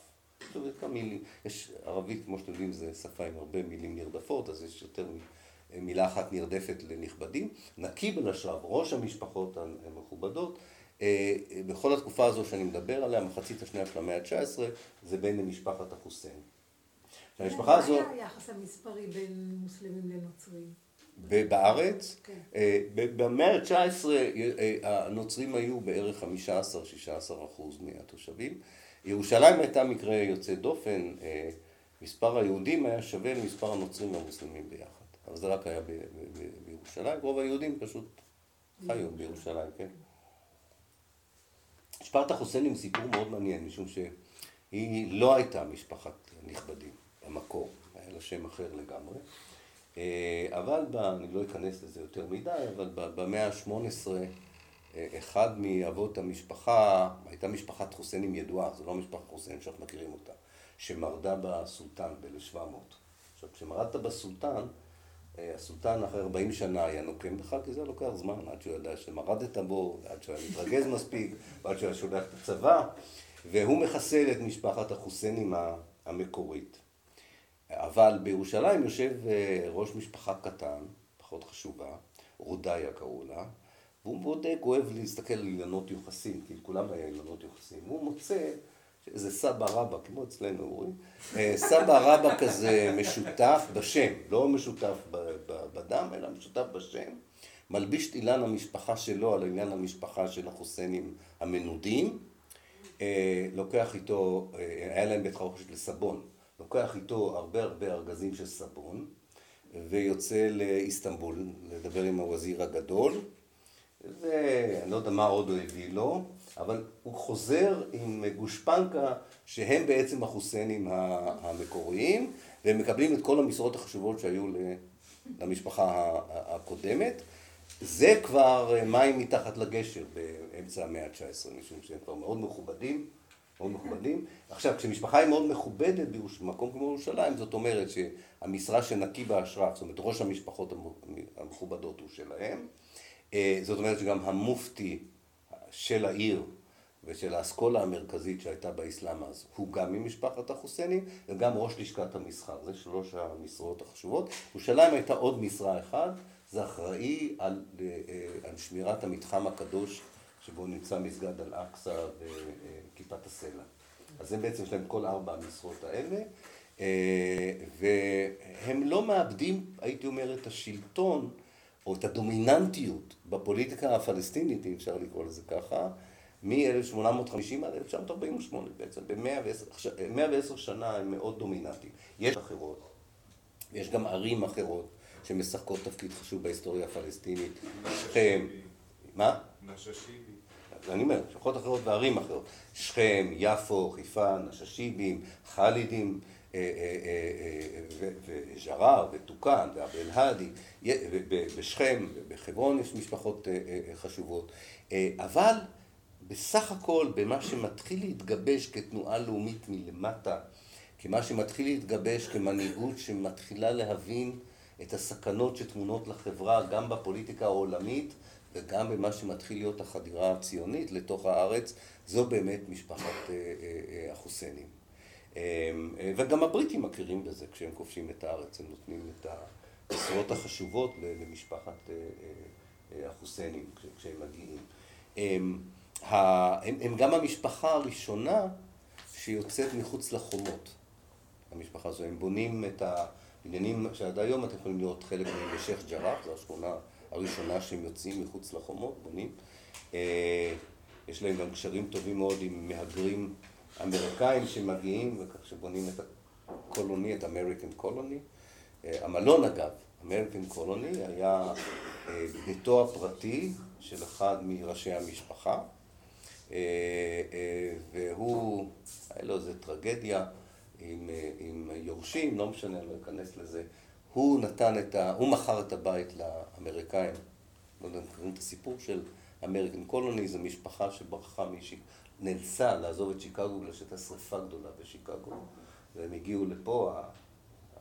יש ערבית, כמו שאתם יודעים, זו שפה עם הרבה מילים נרדפות, אז יש יותר מילה אחת נרדפת לנכבדים. נקיב אל-אשרף, ראש המשפחות המכובדות, בכל התקופה הזו שאני מדבר עליה, מחצית השנייה של המאה ה-19, זה בין למשפחת החוסיין. המשפחה הזו... מה היה היחס המספרי בין מוסלמים לנוצרים? בארץ? כן. במאה ה-19 הנוצרים היו בערך 15-16 אחוז מהתושבים. ירושלים הייתה מקרה יוצא דופן, מספר היהודים היה שווה למספר הנוצרים והמוסלמים ביחד. אבל זה רק היה בירושלים, רוב היהודים פשוט חיו בירושלים, כן. משפחת החוסיינים סיפור מאוד מעניין, משום שהיא לא הייתה משפחת נכבדים במקור, היה לה שם אחר לגמרי. אבל, ב, אני לא אכנס לזה יותר מדי, אבל במאה ה-18 אחד מאבות המשפחה, הייתה משפחת חוסיינים ידועה, זו לא משפחת חוסיין שאנחנו מכירים אותה, שמרדה בסולטן ב-1700. עכשיו, כשמרדת בסולטן, הסולטן אחרי 40 שנה היה נוקם בך, כי זה לוקח זמן עד שהוא ידע שמרדת בו, עד שהוא היה מתרגז מספיק, ועד שהוא היה שולח את הצבא, והוא מחסל את משפחת החוסיינים המקורית. אבל בירושלים יושב ראש משפחה קטן, פחות חשובה, רודיה קראו לה, והוא הוא אוהב להסתכל על אילנות יוחסין, כי לכולם היה אילנות יוחסין, הוא מוצא איזה סבא רבא, כמו אצלנו, רואים? אה, סבא רבא כזה משותף בשם, לא משותף בדם, אלא משותף בשם. מלביש את אילן המשפחה שלו על עניין המשפחה של החוסיינים המנודים. אה, לוקח איתו, אה, היה להם בית חרושת לסבון, לוקח איתו הרבה הרבה ארגזים של סבון ויוצא לאיסטנבול לדבר עם הווזיר הגדול ואני לא יודע מה עוד הוא הביא לו אבל הוא חוזר עם גושפנקה שהם בעצם החוסיינים המקוריים והם מקבלים את כל המשרות החשובות שהיו למשפחה הקודמת. זה כבר מים מתחת לגשר באמצע המאה ה-19, משום שהם כבר מאוד מכובדים, מאוד מכובדים. עכשיו, כשמשפחה היא מאוד מכובדת במקום כמו ירושלים, זאת אומרת שהמשרה שנקי באשרה, זאת אומרת ראש המשפחות המכובדות הוא שלהם. אה, זאת אומרת שגם המופתי של העיר ושל האסכולה המרכזית שהייתה באסלאם אז, הוא גם ממשפחת החוסיינים וגם ראש לשכת המסחר, זה שלוש המשרות החשובות. ירושלים הייתה עוד משרה אחת, זה אחראי על, אה, על שמירת המתחם הקדוש שבו נמצא מסגד אל-אקצא וכיפת הסלע. אז זה בעצם יש להם כל ארבע המשרות האלה, אה, והם לא מאבדים, הייתי אומר, את השלטון או את הדומיננטיות בפוליטיקה הפלסטינית, אם אפשר לקרוא לזה ככה, מ-1850 עד 1948 בעצם, ב-110 שנה הם מאוד דומיננטיים. יש אחרות, יש גם ערים אחרות שמשחקות תפקיד חשוב בהיסטוריה הפלסטינית. שכם, מה? נששיבי. אני אומר, שכונות אחרות וערים אחרות. שכם, יפו, חיפה, נששיבים, חאלידים, אה, אה, אה, וג'רר, וטוקאן, ואבל האדי. בשכם, בחברון יש משפחות חשובות. אבל בסך הכל, במה שמתחיל להתגבש כתנועה לאומית מלמטה, כמה שמתחיל להתגבש כמנהיגות שמתחילה להבין את הסכנות שטמונות לחברה גם בפוליטיקה העולמית וגם במה שמתחיל להיות החדירה הציונית לתוך הארץ, זו באמת משפחת החוסיינים. וגם הבריטים מכירים בזה כשהם כובשים את הארץ, הם נותנים את המשרות החשובות למשפחת החוסיינים כשהם מגיעים. הם, הם גם המשפחה הראשונה שיוצאת מחוץ לחומות, המשפחה הזו. הם בונים את ה... בניינים שעד היום אתם יכולים לראות חלק מהם בשייח' ג'ראח, זו השכונה הראשונה שהם יוצאים מחוץ לחומות, בונים. אה, יש להם גם קשרים טובים מאוד עם מהגרים אמריקאים שמגיעים, וכך שבונים את ה colony, את אמריקן קולוני. המלון אגב, אמריקן קולוני, היה אה, ביתו הפרטי של אחד מראשי המשפחה, אה, והוא, היה לו איזו טרגדיה. עם, אה, עם יורשים, לא משנה, אני לא אכנס לזה. הוא נתן את ה... הוא מכר את הבית לאמריקאים. לא יודע אם מכירים את הסיפור של אמריקן קולוני, זו משפחה שברחה משיקגו, נאלצה לעזוב את שיקגו בגלל שהייתה שריפה גדולה בשיקגו. והם הגיעו לפה,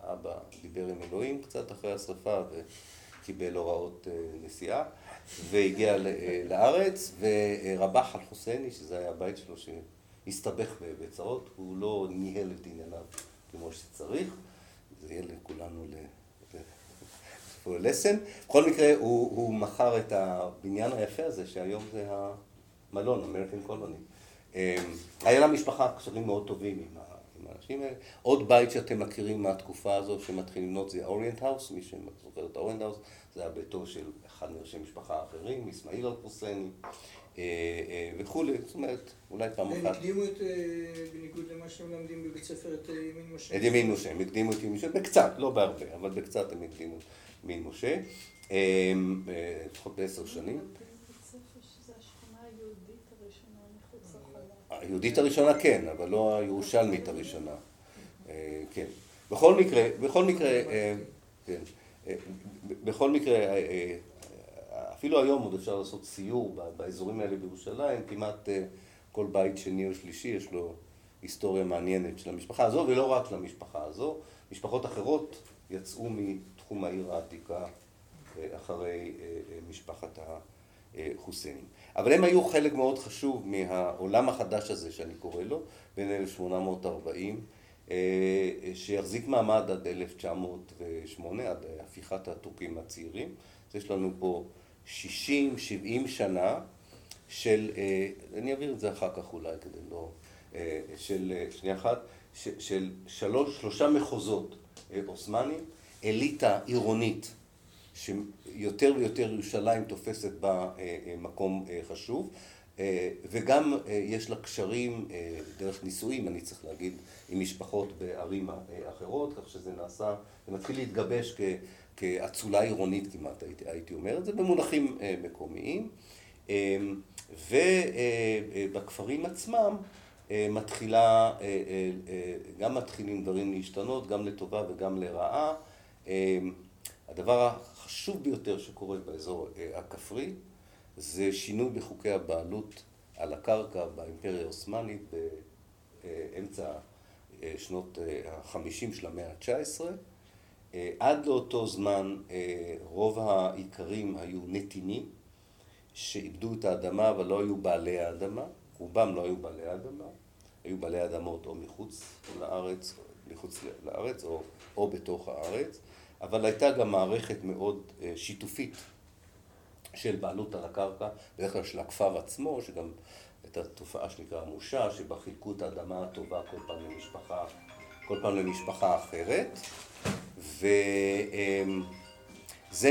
האבא דיבר עם אלוהים קצת אחרי השריפה וקיבל הוראות אה, נסיעה, והגיע אה, לארץ, ורבח אל חוסייני, שזה היה הבית שלו, הסתבך בצרות, הוא לא ניהל את ענייניו כמו שצריך, זה יהיה לכולנו לסן. בכל מקרה, הוא, הוא מכר את הבניין היפה הזה, שהיום זה המלון, אמריקן קולוני. אמ, היה למשפחה קשרים מאוד טובים עם, עם האנשים האלה. עוד בית שאתם מכירים מהתקופה הזו שמתחיל לבנות זה האוריינט האוס, מי שזוכר את האוריינט האוס, זה היה ביתו של אחד מראשי משפחה האחרים, אסמאעיל אל-חוסייני. אה, אה, וכולי, זאת אומרת, אולי פעם אחת. הם הקדימו את, אה, בניגוד למה שהם למדים בבית ספר, את ימין משה? את ימין משה, הם הקדימו את ימין משה, בקצת, לא בהרבה, אבל בקצת הם הקדימו את ימין משה, לפחות בעשר שנים. היהודית הראשונה כן, אבל לא הירושלמית הראשונה. כן. בכל מקרה, בכל מקרה, כן. בכל מקרה, אפילו היום עוד אפשר לעשות סיור באזורים האלה בירושלים, כמעט אה, כל בית שני או שלישי יש לו היסטוריה מעניינת של המשפחה הזו, ולא רק של המשפחה הזו, משפחות אחרות יצאו מתחום העיר העתיקה אה, אחרי אה, משפחת החוסיינים. אבל הם היו חלק מאוד חשוב מהעולם החדש הזה שאני קורא לו, בין 1840, שיחזיק מעמד עד 1908, עד הפיכת הטורקים הצעירים. אז יש לנו פה 60, 70 שנה של, אה, אני אעביר את זה אחר כך אולי כדי לא, אה, של, אה, שנייה אחת, של שלוש, שלושה מחוזות עות'מאנים, אליטה עירונית שיותר ויותר ירושלים תופסת בה מקום חשוב וגם יש לה קשרים דרך נישואים, אני צריך להגיד, עם משפחות בערים אחרות, כך שזה נעשה, זה מתחיל להתגבש כאצולה עירונית כמעט, הייתי, הייתי אומר את זה, במונחים מקומיים. ובכפרים עצמם אה, מתחילה, אה, אה, גם מתחילים דברים להשתנות, גם לטובה וגם לרעה. הדבר החשוב ביותר שקורה באזור הכפרי זה שינוי בחוקי הבעלות על הקרקע באימפריה העות'מאנית באמצע שנות החמישים של המאה ה-19. עד לאותו זמן רוב האיכרים היו נתינים שאיבדו את האדמה אבל לא היו בעלי האדמה, רובם לא היו בעלי האדמה, היו בעלי אדמות או מחוץ לארץ, מחוץ לארץ או, או בתוך הארץ, אבל הייתה גם מערכת מאוד אה, שיתופית של בעלות על הקרקע, בדרך כלל של הכפר עצמו, שגם הייתה תופעה שנקרא מושה, שבה חילקו את האדמה הטובה כל פעם למשפחה, כל פעם למשפחה אחרת, ו... אמ,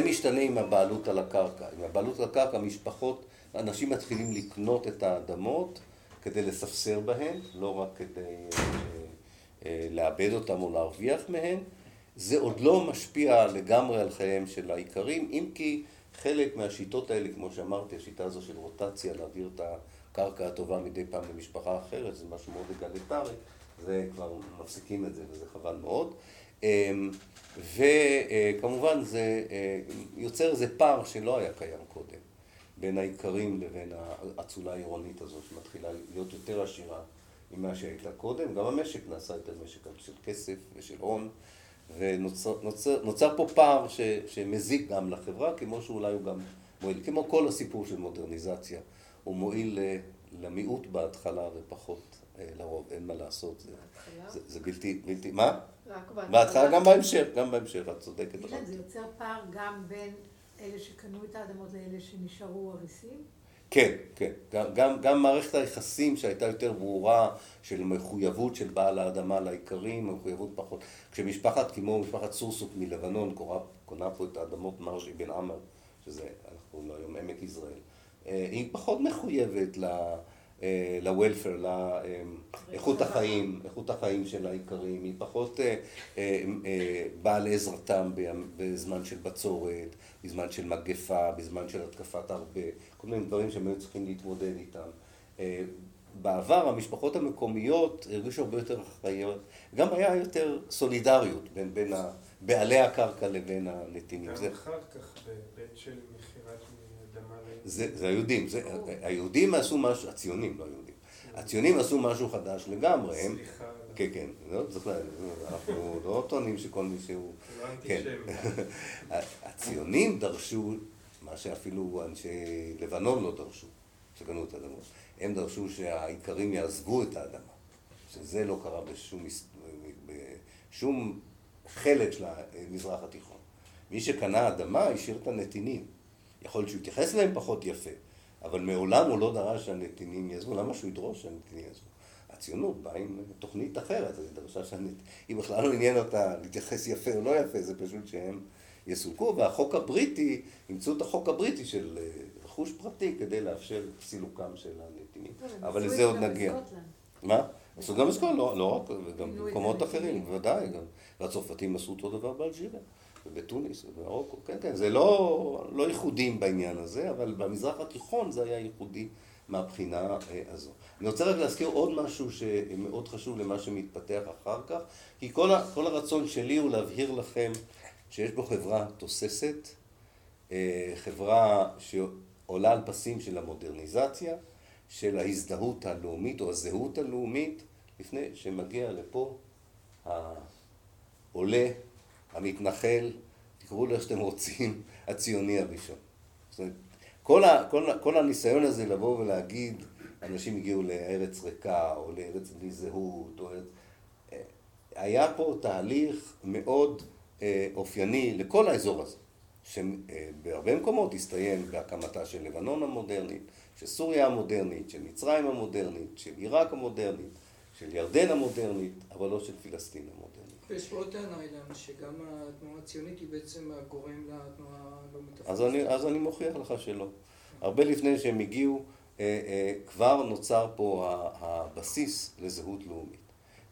משתנה עם הבעלות על הקרקע. עם הבעלות על הקרקע, משפחות, אנשים מתחילים לקנות את האדמות כדי לספסר בהן, לא רק כדי אה, אה, לאבד אותם או להרוויח מהן. זה עוד לא משפיע לגמרי על חייהם של האיכרים, אם כי חלק מהשיטות האלה, כמו שאמרתי, השיטה הזו של רוטציה, להעביר את הקרקע הטובה מדי פעם למשפחה אחרת, זה משהו מאוד אגליטרי, זה כבר מפסיקים את זה וזה חבל מאוד. אמ, וכמובן זה אה, יוצר איזה פער שלא היה קיים קודם בין האיכרים לבין האצולה העירונית הזו שמתחילה להיות יותר עשירה ממה שהייתה קודם. גם המשק נעשה יותר משק של כסף ושל הון ונוצר נוצר, נוצר פה פער ש, שמזיק גם לחברה כמו שאולי הוא גם מועיל, כמו כל הסיפור של מודרניזציה, הוא מועיל למיעוט בהתחלה ופחות אה, לרוב, אין מה לעשות, זה, זה, זה בלתי, בלתי, מה? בהתחלה, גם בהמשך, גם בהמשך, את צודקת. זה יוצר פער גם בין אלה שקנו את האדמות לאלה שנשארו אריסים? כן, כן. גם, גם, גם מערכת היחסים שהייתה יותר ברורה של מחויבות של בעל האדמה לאיכרים, מחויבות פחות. כשמשפחת, כמו משפחת סורסוק מלבנון, קונה, קונה פה את האדמות מרשי בן עמר, שזה, אנחנו קוראים לו היום עמק יזרעאל, אה, היא פחות מחויבת ל... לה... לוולפר, לאיכות החיים, איכות החיים של האיכרים, היא פחות אה, אה, אה, באה לעזרתם בזמן של בצורת, בזמן של מגפה, בזמן של התקפת הרבה, כל מיני דברים שהם היו צריכים להתמודד איתם. בעבר המשפחות המקומיות הרגישו הרבה יותר אחראיות, גם היה יותר סולידריות בין, בין בעלי הקרקע לבין הנתינים. גם אחר כך בהיבט של זה, זה היהודים, זה, היהודים עשו משהו, הציונים, לא היהודים, הציונים עשו משהו חדש לגמרי, הם, כן, כן, לא צריך להגיד, אנחנו לא טוענים שכל מי שהוא, לא כן, הציונים דרשו מה שאפילו אנשי לבנון לא דרשו, שקנו את האדמות, הם דרשו שהאיכרים יעזבו את האדמה, שזה לא קרה בשום, בשום חלק של המזרח התיכון. מי שקנה אדמה השאיר את הנתינים. יכול להיות שהוא יתייחס אליהם פחות יפה, אבל מעולם הוא לא דרש שהנתינים יעזבו, למה שהוא ידרוש שהנתינים יעזבו? הציונות באה עם תוכנית אחרת, אז היא דרשה שהנתינים, היא בכלל לא עניין אותה להתייחס יפה או לא יפה, זה פשוט שהם יסולקו, והחוק הבריטי, אימצו את החוק הבריטי של אה, רכוש פרטי כדי לאפשר סילוקם של הנתינים, אבל לזה עוד נגיע. מה? עשו גם בסקוטלנד, לא, לא רק, וגם במקומות אחרים, בוודאי, גם, והצרפתים עשו אותו דבר באלג'יריה. ובתוניס ובמרוקו, כן, כן, זה לא, לא ייחודים בעניין הזה, אבל במזרח התיכון זה היה ייחודי מהבחינה אה, הזו. אני רוצה רק להזכיר עוד משהו שמאוד חשוב למה שמתפתח אחר כך, כי כל, ה, כל הרצון שלי הוא להבהיר לכם שיש בו חברה תוססת, אה, חברה שעולה על פסים של המודרניזציה, של ההזדהות הלאומית או הזהות הלאומית, לפני שמגיע לפה העולה המתנחל, תקראו לו איך שאתם רוצים, הציוני הראשון. זאת אומרת, כל, ה, כל, כל הניסיון הזה לבוא ולהגיד, אנשים הגיעו לארץ ריקה, או לארץ בלי זהות, או ארץ... היה פה תהליך מאוד אה, אופייני לכל האזור הזה, שבהרבה מקומות הסתיים בהקמתה של לבנון המודרנית, של סוריה המודרנית, של מצרים המודרנית, של עיראק המודרנית, של ירדן המודרנית, אבל לא של פלסטין המודרנית. ויש פה עוד טענה, אילן, שגם התנועה הציונית היא בעצם הגורם לתנועה הלא מתפקדת. אז אני, אז אני מוכיח לך שלא. הרבה לפני שהם הגיעו, אה, אה, כבר נוצר פה הבסיס לזהות לאומית.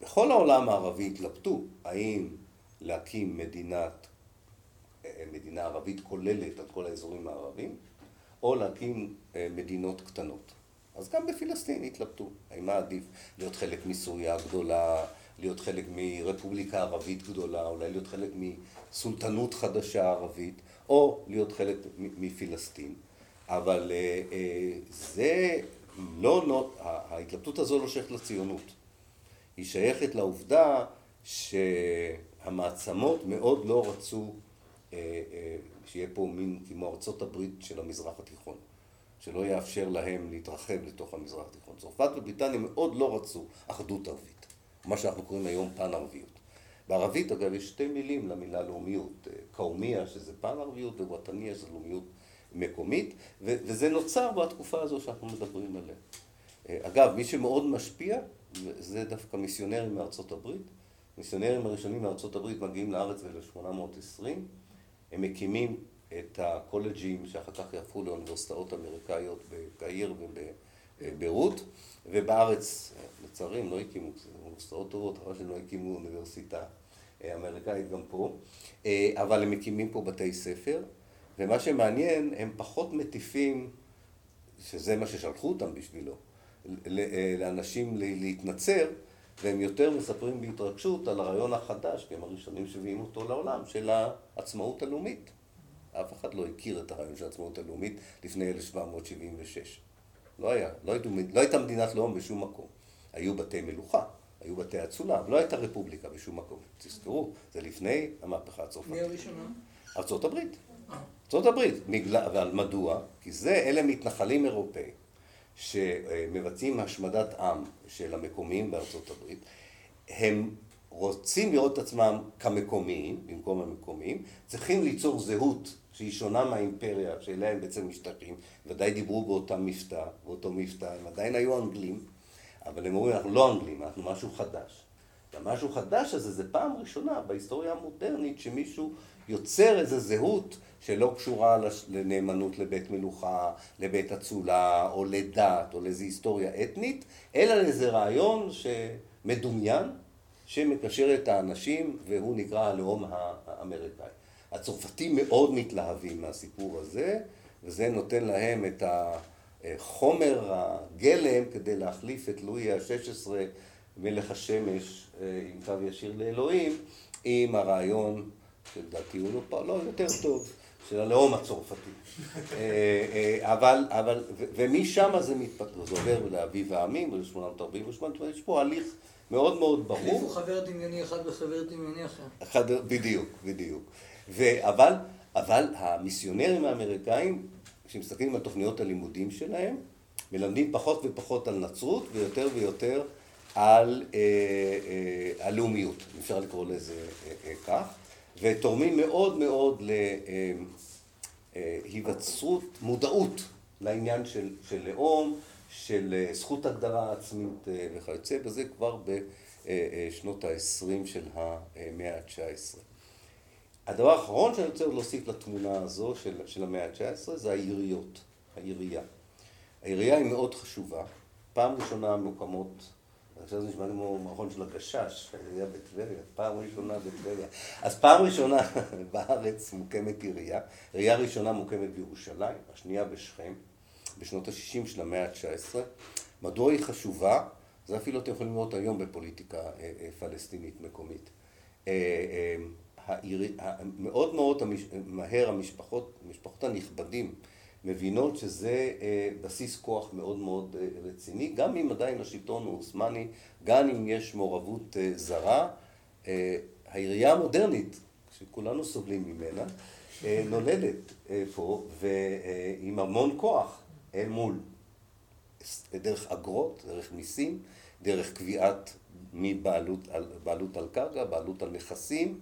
בכל העולם הערבי התלבטו האם להקים מדינת, אה, מדינה ערבית כוללת על כל האזורים הערבים, או להקים מדינות קטנות. אז גם בפלסטין התלבטו, האם מה עדיף להיות חלק מסוריה הגדולה, להיות חלק מרפובליקה ערבית גדולה, אולי להיות חלק מסולטנות חדשה ערבית, או להיות חלק מפלסטין. אבל אה, אה, זה לא, לא, ההתלבטות הזו לא שייכת לציונות. היא שייכת לעובדה שהמעצמות מאוד לא רצו אה, שיהיה פה מין כמו ארצות הברית של המזרח התיכון, שלא יאפשר להם להתרחב לתוך המזרח התיכון. צרפת ובריטניה מאוד לא רצו אחדות ערבית, מה שאנחנו קוראים היום פן ערביות. בערבית אגב יש שתי מילים למילה לאומיות, קאומיה שזה פן ערביות ווטניה שזה לאומיות מקומית, וזה נוצר בתקופה הזו שאנחנו מדברים עליה. אה, אגב, מי שמאוד משפיע זה דווקא מיסיונרים מארצות הברית. מיסיונרים הראשונים מארצות הברית מגיעים לארץ ב-1820, הם מקימים את הקולג'ים שאחר כך יהפכו לאוניברסיטאות אמריקאיות בקהיר ובביירות, ובארץ, לצערי הם לא הקימו, אוניברסיטאות טובות, אחרי שהם לא הקימו אוניברסיטה אה, אמריקאית גם פה, אה, אבל הם מקימים פה בתי ספר. ומה שמעניין, הם פחות מטיפים, שזה מה ששלחו אותם בשבילו, אה, לאנשים להתנצר, והם יותר מספרים בהתרגשות על הרעיון החדש, כי הם הראשונים שהביאים אותו לעולם, של העצמאות הלאומית. אף אחד לא הכיר את הרעיון של העצמאות הלאומית לפני 1776. לא היה, לא, הייתו, לא הייתה מדינת לאום בשום מקום. היו בתי מלוכה, היו בתי אצולה, אבל לא הייתה רפובליקה בשום מקום. תזכרו, זה לפני המהפכה הצרפתית. מי הראשונה? ארצות הברית. ארצות הברית. אבל מדוע? כי זה, אלה מתנחלים אירופאים שמבצעים השמדת עם של המקומיים בארצות הברית. הם רוצים לראות את עצמם כמקומיים, במקום המקומיים, צריכים ליצור זהות שהיא שונה מהאימפריה שאליה הם בעצם משתייכים, ודאי דיברו באותם מבטא, באותו מבטא, הם עדיין היו אנגלים, אבל הם אומרים, אנחנו לא אנגלים, אנחנו משהו חדש. והמשהו חדש הזה זה פעם ראשונה בהיסטוריה המודרנית שמישהו יוצר איזו זהות שלא קשורה לנאמנות לבית מלוכה, לבית אצולה, או לדת, או לאיזו היסטוריה אתנית, אלא לאיזה רעיון שמדומיין, שמקשר את האנשים, והוא נקרא הלאום האמריקאי. הצרפתים מאוד מתלהבים מהסיפור הזה, וזה נותן להם את החומר הגלם כדי להחליף את לואי ה-16, מלך השמש, אה, עם קו ישיר לאלוהים, עם הרעיון שלדעתי הוא לא, לא יותר טוב, של הלאום הצרפתי. אה, אה, אבל, אבל, ומשם זה מתפתח, זה עובר לאביב העמים, ב-1848, יש פה הליך מאוד מאוד ברור. החליפו חבר דמיוני אחד בחבר דמיוני אחר. אחד, בדיוק, בדיוק. אבל, אבל המיסיונרים האמריקאים, כשמסתכלים על תוכניות הלימודים שלהם, מלמדים פחות ופחות על נצרות ויותר ויותר על אה, אה, אפשר לקרוא לזה אה, אה, כך. ותורמים מאוד מאוד להיווצרות, מודעות לעניין של, של לאום, של אה, זכות הגדרה עצמית אה, וכיוצא בזה כבר בשנות ה-20 של המאה ה-19. הדבר האחרון שאני רוצה להוסיף לתמונה הזו של, של המאה ה-19 זה העיריות, העירייה. העירייה היא מאוד חשובה. פעם ראשונה מוקמות עכשיו זה נשמע כמו מערכון של הגשש, עירייה בטבריה, פעם ראשונה בטבריה. אז פעם ראשונה בארץ מוקמת עירייה, עירייה ראשונה מוקמת בירושלים, השנייה בשכם, בשנות ה-60 של המאה ה-19. מדוע היא חשובה? זה אפילו אתם יכולים לראות היום בפוליטיקה אה, אה, פלסטינית מקומית. מאוד מאוד מהר המשפחות, המשפחות הנכבדים, מבינות שזה אה, בסיס כוח מאוד מאוד אה, רציני, גם אם עדיין השלטון הוא עות'מאני, גם אם יש מעורבות אה, זרה, העירייה המודרנית, שכולנו סובלים ממנה, נולדת פה ועם המון כוח אל מול, דרך אגרות, דרך מיסים, דרך קביעת מבעלות על, בעלות על קרקע, בעלות על נכסים,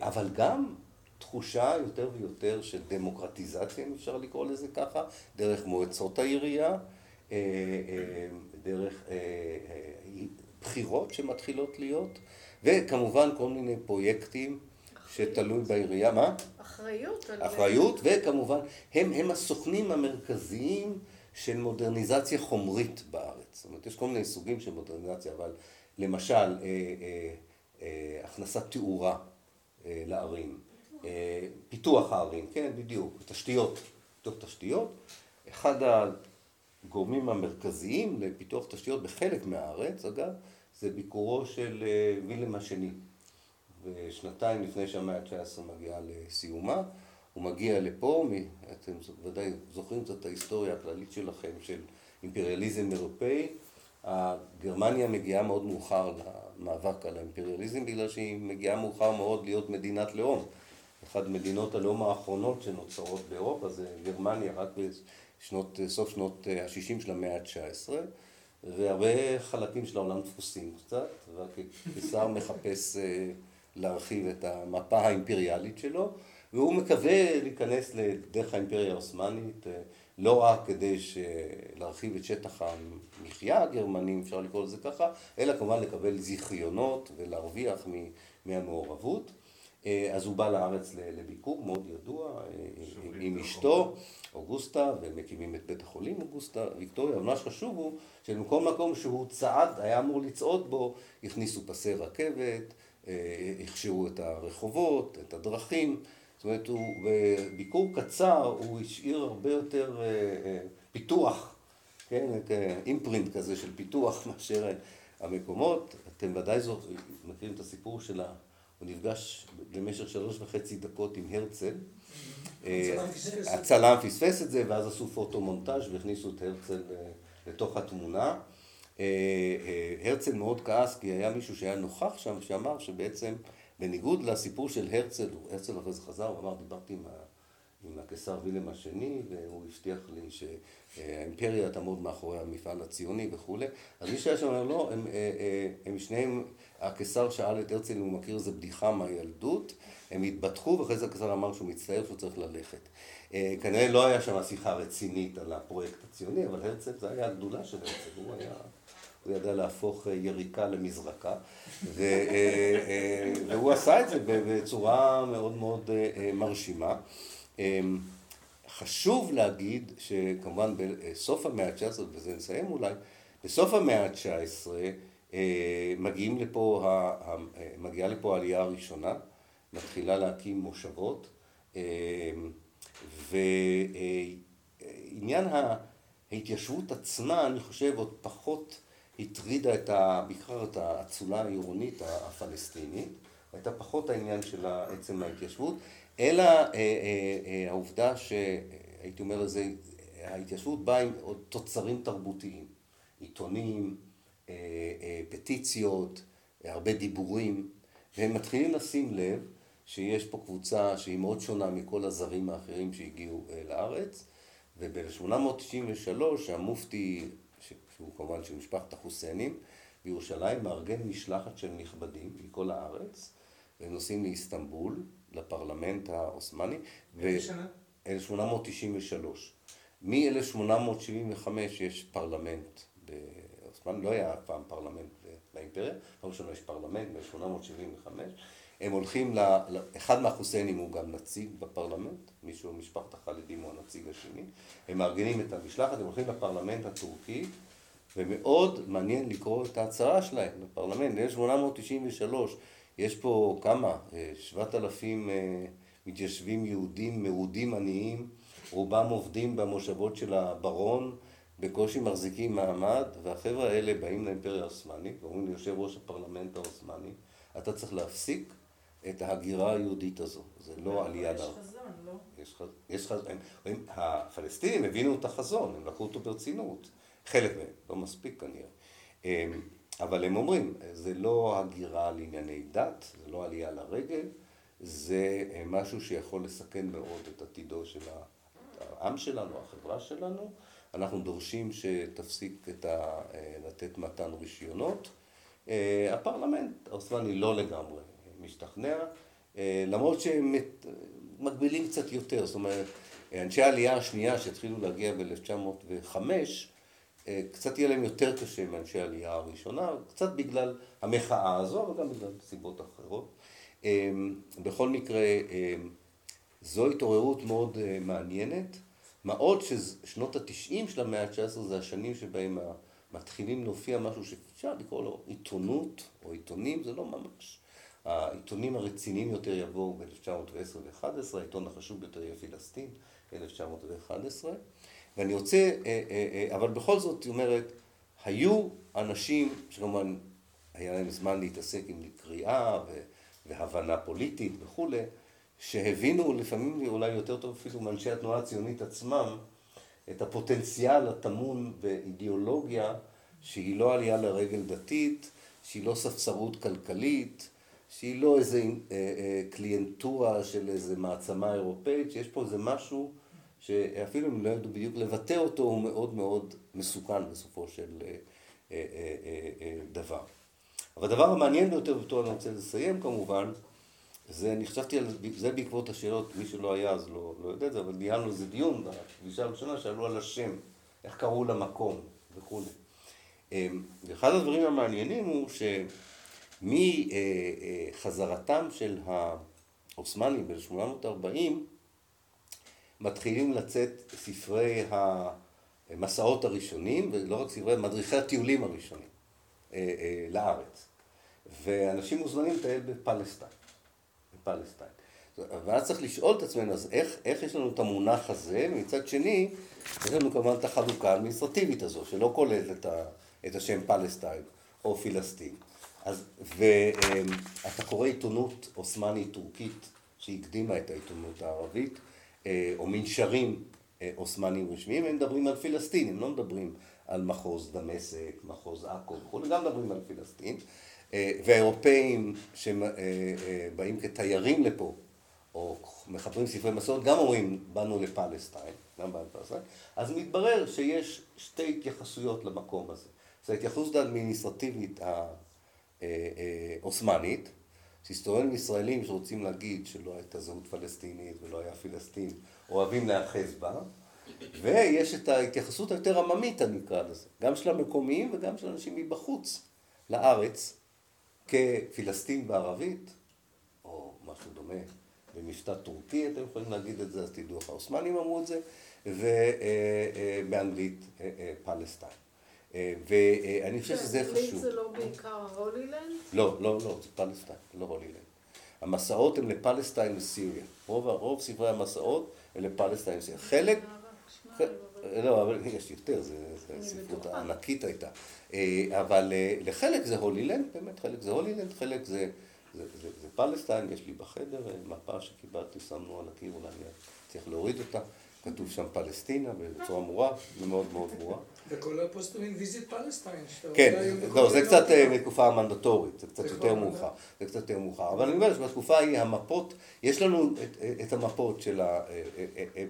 אבל גם תחושה יותר ויותר של דמוקרטיזציה, אם אפשר לקרוא לזה ככה, דרך מועצות העירייה, דרך בחירות שמתחילות להיות, וכמובן כל מיני פרויקטים שתלוי בעירייה, מה? אחריות. אחריות, וכמובן, הם, הם הסוכנים המרכזיים של מודרניזציה חומרית בארץ. זאת אומרת, יש כל מיני סוגים של מודרניזציה, אבל למשל, אה, אה, אה, הכנסת תאורה אה, לערים, אה, פיתוח הערים, כן, בדיוק, תשתיות, פיתוח תשתיות. אחד הגורמים המרכזיים לפיתוח תשתיות בחלק מהארץ, אגב, זה ביקורו של אה, וילם השני. ושנתיים לפני שהמאה ה-19 מגיעה לסיומה, הוא מגיע לפה, אתם ודאי זוכרים קצת את ההיסטוריה הכללית שלכם של אימפריאליזם אירופאי. גרמניה מגיעה מאוד מאוחר למאבק על האימפריאליזם בגלל שהיא מגיעה מאוחר מאוד להיות מדינת לאום. אחת מדינות הלאום האחרונות שנוצרות באירופה זה גרמניה רק בסוף שנות ה-60 של המאה ה-19 והרבה חלקים של העולם דפוסים קצת, והקיסר מחפש להרחיב את המפה האימפריאלית שלו, והוא מקווה להיכנס לדרך האימפריה העות'מאנית, לא רק כדי להרחיב את שטח המחיה הגרמני, אפשר לקרוא לזה ככה, אלא כמובן לקבל זיכיונות ולהרוויח מהמעורבות. אז הוא בא לארץ לביקור מאוד ידוע עם אשתו, אוגוסטה, ומקימים את בית החולים אוגוסטה, ויקטוריה, אבל מה שחשוב הוא שבמקום מקום שהוא צעד, היה אמור לצעוד בו, הכניסו פסי רכבת, הכשירו את הרחובות, את הדרכים, זאת אומרת, הוא, בביקור קצר הוא השאיר הרבה יותר פיתוח, כן, אימפרינט כזה של פיתוח מאשר המקומות. אתם ודאי מכירים את הסיפור של ה... הוא נפגש במשך שלוש וחצי דקות עם הרצל. הצלם פספס את זה, ואז עשו פוטו-מונטאז' והכניסו את הרצל לתוך התמונה. הרצל מאוד כעס, כי היה מישהו שהיה נוכח שם, שאמר שבעצם, בניגוד לסיפור של הרצל, הרצל אחרי זה חזר, הוא אמר, דיברתי עם עם הקיסר וילם השני, והוא הבטיח לי שהאימפריה תעמוד מאחורי המפעל הציוני וכולי. אז מי שהיה שם אומר, לא, הם, הם שניהם, הקיסר שאל את הרצל אם הוא מכיר איזה בדיחה מהילדות, הם התבטחו, ואחרי זה הקיסר אמר שהוא מצטער שהוא צריך ללכת. כנראה לא היה שם שיחה רצינית על הפרויקט הציוני, אבל הרצל, זה היה הגדולה של הרצל, הוא היה... הוא ידע להפוך יריקה למזרקה, והוא עשה את זה בצורה מאוד מאוד מרשימה. חשוב להגיד שכמובן בסוף המאה ה-19, ובזה נסיים אולי, בסוף המאה ה-19 מגיעים לפה, מגיעה לפה העלייה הראשונה, מתחילה להקים מושבות, ועניין ההתיישבות עצמה, אני חושב, עוד פחות הטרידה את. בעיקר את האצולה העירונית הפלסטינית, הייתה פחות העניין של עצם ההתיישבות, אלא העובדה שהייתי אומר לזה, ההתיישבות באה עם עוד תוצרים תרבותיים, עיתונים, פטיציות, הרבה דיבורים, והם מתחילים לשים לב שיש פה קבוצה שהיא מאוד שונה מכל הזרים האחרים שהגיעו לארץ, וב-1893 המופתי שהוא כמובן של משפחת החוסיינים, בירושלים מארגן משלחת של נכבדים מכל הארץ, והם נוסעים לאיסטנבול, לפרלמנט העות'מאני. איזה שנה? 1893. מ-1875 יש פרלמנט בעות'מאני, לא היה פעם פרלמנט באימפריה, פעם ראשונה יש פרלמנט ב-1875. הם הולכים, ל... אחד מהחוסיינים הוא גם נציג בפרלמנט, מישהו ממשפחת החלדים הוא הנציג השני, הם מארגנים את המשלחת, הם הולכים לפרלמנט הטורקי, ומאוד מעניין לקרוא את ההצהרה שלהם לפרלמנט, ב-1893 יש פה כמה, שבעת אלפים מתיישבים יהודים, מרודים עניים, רובם עובדים במושבות של הברון, בקושי מחזיקים מעמד, והחבר'ה האלה באים לאימפריה העות'מאנית, ואומרים ליושב ראש הפרלמנט העות'מאני, אתה צריך להפסיק את ההגירה היהודית הזו, זה לא עלייה יש חזון, לא? יש חזון, הפלסטינים הבינו את החזון, הם לקחו אותו ברצינות, חלק מהם, לא מספיק כנראה. אבל הם אומרים, זה לא הגירה לענייני דת, זה לא עלייה לרגל, זה משהו שיכול לסכן מאוד את עתידו של העם שלנו, החברה שלנו. אנחנו דורשים שתפסיק את ה... לתת מתן רישיונות. הפרלמנט העות'מאני לא לגמרי משתכנע, אה, למרות שהם מגבילים קצת יותר, זאת אומרת, אנשי העלייה השנייה שהתחילו להגיע ב-1905, אה, קצת יהיה להם יותר קשה מאנשי העלייה הראשונה, קצת בגלל המחאה הזו, אבל גם בגלל סיבות אחרות. אה, בכל מקרה, זו התעוררות מאוד מעניינת, מה עוד ששנות התשעים של המאה ה-19 זה השנים שבהם מתחילים להופיע משהו שאפשר לקרוא לו עיתונות או עיתונים, זה לא ממש. העיתונים הרציניים יותר יבואו ב-1910 ו-11, העיתון החשוב ביותר יהיה פילסטין, 1911, ואני רוצה, אה, אה, אה, אבל בכל זאת, היא אומרת, היו אנשים שכמובן היה להם זמן להתעסק עם קריאה והבנה פוליטית וכולי, שהבינו לפעמים אולי יותר טוב אפילו מאנשי התנועה הציונית עצמם, את הפוטנציאל הטמון באידיאולוגיה שהיא לא עלייה לרגל דתית, שהיא לא ספסרות כלכלית, שהיא לא איזה קליינטורה של איזה מעצמה אירופאית, שיש פה איזה משהו שאפילו אם לא ידעו בדיוק לבטא אותו, הוא מאוד מאוד מסוכן בסופו של אה, אה, אה, דבר. אבל הדבר המעניין ביותר, ואותו אני רוצה לסיים כמובן, זה, אני חשבתי על זה בעקבות השאלות, מי שלא היה אז לא, לא יודע את זה, אבל ניהלנו איזה דיון בפגישה הראשונה, שאלו על השם, איך קראו למקום וכולי. אמ, ואחד הדברים המעניינים הוא שמחזרתם של העות'מאנים ב-840 מתחילים לצאת ספרי המסעות הראשונים, ולא רק ספרי, מדריכי הטיולים הראשונים אה, אה, לארץ. ואנשים מוזמנים לטייל בפלסטיין. פלסטיין. ואז צריך לשאול את עצמנו, אז איך, איך יש לנו את המונח הזה, ומצד שני, יש לנו כמובן את החלוקה האדמיניסטרטיבית הזו, שלא כוללת את, את השם פלסטיין או פילסטין. אז, ואתה קורא עיתונות עות'מאנית טורקית שהקדימה את העיתונות הערבית, אה, או מנשרים אה, עות'מאנים רשמיים, הם מדברים על פילסטין, הם לא מדברים על מחוז דמשק, מחוז עכו וכולי, גם מדברים על פילסטין. אה, והאירופאים שבאים אה, אה, כתיירים לפה, או מחברים ספרי מסורת, גם אומרים, באנו לפלסטיין, גם באנו לפלסטיין, אז מתברר שיש שתי התייחסויות למקום הזה. זו ההתייחסות האדמיניסטרטיבית העות'מאנית, שהיסטוריונים ישראלים שרוצים להגיד שלא הייתה זהות פלסטינית ולא היה פלסטין, אוהבים להאחז בה, ויש את ההתייחסות היותר עממית, אני אקרא לזה, גם של המקומיים וגם של אנשים מבחוץ לארץ, כפילסטין בערבית, או משהו דומה, במשפט טורקי, אתם יכולים להגיד את זה, אז תדעו איך העות'מאנים אמרו את זה, ובאנגלית אה, אה, פלסטיין. אה, ואני חושב שזה חשוב. זה לא בעיקר הולילנד? לא, לא, לא, זה פלסטיין, לא הולילנד. המסעות הם לפלסטיין וסיריה. רוב, רוב ספרי המסעות הם לפלסטיין וסיריה. חלק... לא, אבל יש יותר, זו ספרות ענקית הייתה. אה, אבל אה, לחלק זה הולילנד, באמת חלק זה הולילנד, חלק זה, זה, זה, זה פלסטיין, יש לי בחדר אה, מפה שקיבלתי, שמנו על הקיר, אולי אני צריך להוריד אותה, כתוב שם פלסטינה בצורה מורה, מאוד מאוד ברורה. וכל הפוסטרים Visit Palestine. כן, לא, זה קצת מתקופה המנדטורית, זה קצת יותר מאוחר, זה קצת יותר מאוחר, אבל אני אומר שבתקופה ההיא המפות, יש לנו את המפות של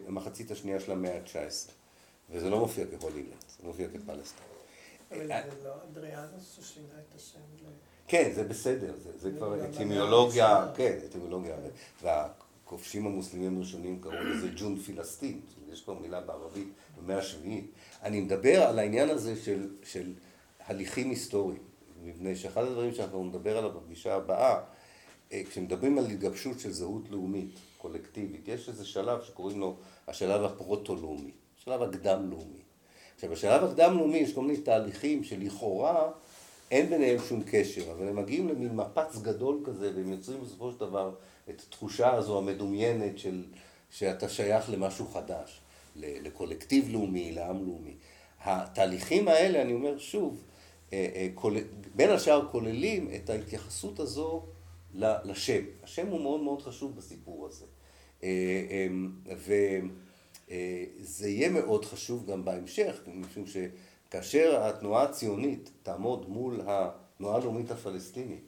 המחצית השנייה של המאה ה-19, וזה לא מופיע כ Holy Land, זה מופיע כ Palestine. אבל אה, זה לא אדריאנוס ששינה את השם ל... כן, זה בסדר, זה כבר אטימולוגיה, כן, אטימולוגיה, והכובשים המוסלמים הראשונים קראו לזה ג'ון פילסטין, יש כבר מילה בערבית במאה השביעית. אני מדבר על העניין הזה של הליכים היסטוריים, מפני שאחד הדברים שאנחנו נדבר עליו בפגישה הבאה, אה, כשמדברים על התגבשות של זהות לאומית, קולקטיבית, יש איזה שלב שקוראים לו השלב הפרוטו-לאומי, השלב הקדם-לאומי. עכשיו, בשלב הקדם-לאומי יש כל מיני תהליכים שלכאורה אין ביניהם שום קשר, אבל הם מגיעים למין מפץ גדול כזה, והם יוצרים בסופו של דבר את התחושה הזו המדומיינת של שאתה שייך למשהו חדש, לקולקטיב לאומי, לעם לאומי. התהליכים האלה, אני אומר שוב, אה, אה, בין השאר כוללים את ההתייחסות הזו לשם. השם הוא מאוד מאוד חשוב בסיפור הזה. אה, ו... אה, זה יהיה מאוד חשוב גם בהמשך, משום שכאשר התנועה הציונית תעמוד מול התנועה הלאומית הפלסטינית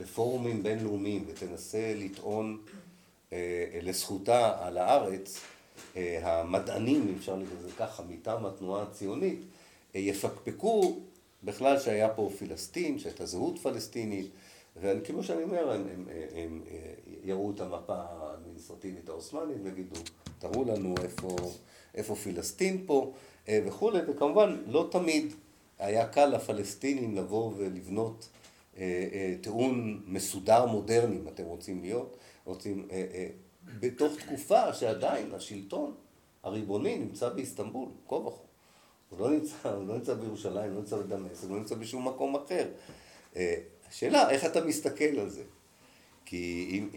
בפורומים בינלאומיים ותנסה לטעון לזכותה על הארץ, המדענים, אם אפשר לזה ככה, מטעם התנועה הציונית, יפקפקו בכלל שהיה פה פלסטין, שהייתה זהות פלסטינית, וכמו שאני אומר, הם, הם, הם, הם יראו את המפה האדמיניסטרטיבית העות'מאנית ויגידו, תראו לנו איפה, איפה פילסטין פה וכולי, וכמובן לא תמיד היה קל לפלסטינים לבוא ולבנות טיעון מסודר מודרני, אם אתם רוצים להיות, רוצים, בתוך תקופה שעדיין השלטון הריבוני נמצא באיסטנבול, כה וכה. הוא לא נמצא, הוא לא נמצא בירושלים, לא נמצא בדמשק, הוא לא נמצא בשום מקום אחר. השאלה, איך אתה מסתכל על זה? כי אם,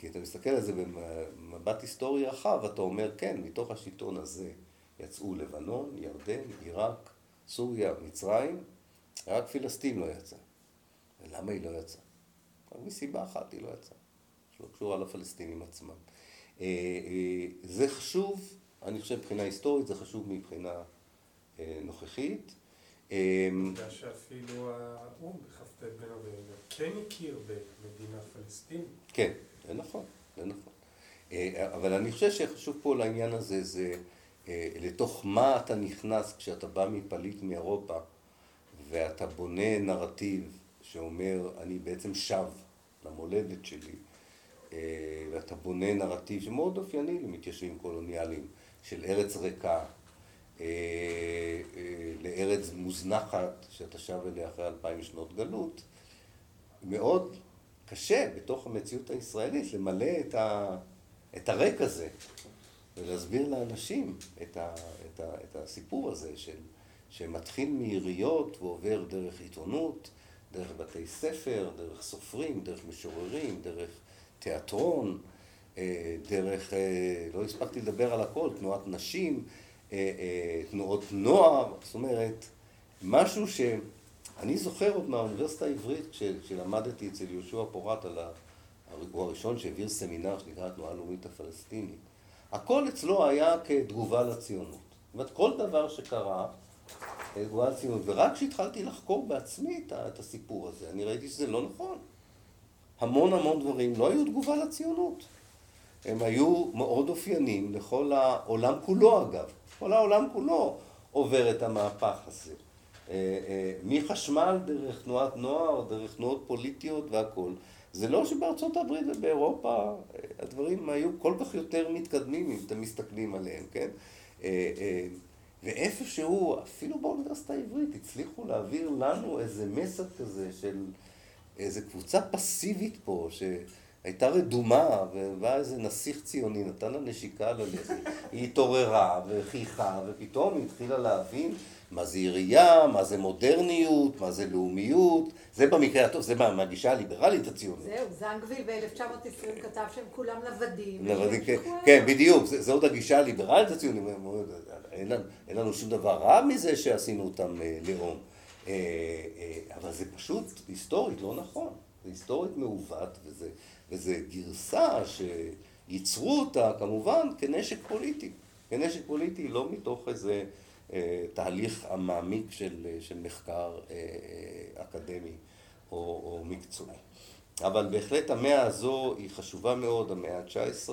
כי אתה מסתכל על זה במבט היסטורי רחב, אתה אומר, כן, מתוך השלטון הזה יצאו לבנון, ירדן, עיראק, סוריה, מצרים, רק פילסטין לא יצא. ולמה היא לא יצאה? מסיבה אחת היא לא יצאה, שלא קשורה לפלסטינים עצמם. זה חשוב, אני חושב מבחינה היסטורית, זה חשוב מבחינה נוכחית. עובדה שאפילו האו"ם בכ"ט בנובמבר כן הכיר במדינה פלסטינית. כן, זה נכון, זה נכון. אבל אני חושב שחשוב פה לעניין הזה, זה לתוך מה אתה נכנס כשאתה בא מפליט מאירופה ואתה בונה נרטיב שאומר, אני בעצם שב למולדת שלי, ואתה בונה נרטיב שמאוד אופייני למתיישבים קולוניאליים, של ארץ ריקה, לארץ מוזנחת שאתה שב אליה אחרי אלפיים שנות גלות, מאוד קשה בתוך המציאות הישראלית למלא את, ה, את הריק הזה ולהסביר לאנשים את, ה, את, ה, את הסיפור הזה של, שמתחיל מעיריות ועובר דרך עיתונות, דרך בתי ספר, דרך סופרים, דרך משוררים, דרך תיאטרון, דרך, לא הספקתי לדבר על הכל, תנועת נשים, תנועות נוער, זאת אומרת, משהו שאני זוכר עוד מהאוניברסיטה העברית כשלמדתי אצל יהושע פורט על הוא הראשון שהעביר סמינר שנקרא התנועה הלאומית הפלסטינית. הכל אצלו היה כתגובה לציונות. זאת אומרת, כל דבר שקרה, תגובה לציונות. ורק כשהתחלתי לחקור בעצמי את הסיפור הזה, אני ראיתי שזה לא נכון. המון המון דברים לא היו תגובה לציונות. הם היו מאוד אופיינים לכל העולם כולו אגב. כל העולם כולו עובר את המהפך הזה. מחשמל דרך תנועת נוער, דרך תנועות פוליטיות והכול. זה לא שבארצות הברית ובאירופה הדברים היו כל כך יותר מתקדמים אם אתם מסתכלים עליהם, כן? ואיפשהו, אפילו באוניברסיטה העברית, הצליחו להעביר לנו איזה מסר כזה של איזה קבוצה פסיבית פה, שהייתה רדומה, ובא איזה נסיך ציוני, נתן לה נשיקה על הלחי, היא התעוררה וחייכה, ופתאום היא התחילה להבין מה זה עירייה, מה זה מודרניות, מה זה לאומיות, זה במקרה הטוב, זה מהגישה הליברלית הציונית. זהו, זנגוויל ב-1920 כתב שהם כולם נוודים. נוודים, כן, בדיוק, זה עוד הגישה הליברלית הציונית, אין לנו שום דבר רע מזה שעשינו אותם לאום. אבל זה פשוט היסטורית לא נכון, זה היסטורית מעוות, וזה גרסה שייצרו אותה כמובן כנשק פוליטי. כנשק פוליטי לא מתוך איזה תהליך המעמיק של מחקר אקדמי או מקצועי. אבל בהחלט המאה הזו היא חשובה מאוד, המאה ה-19,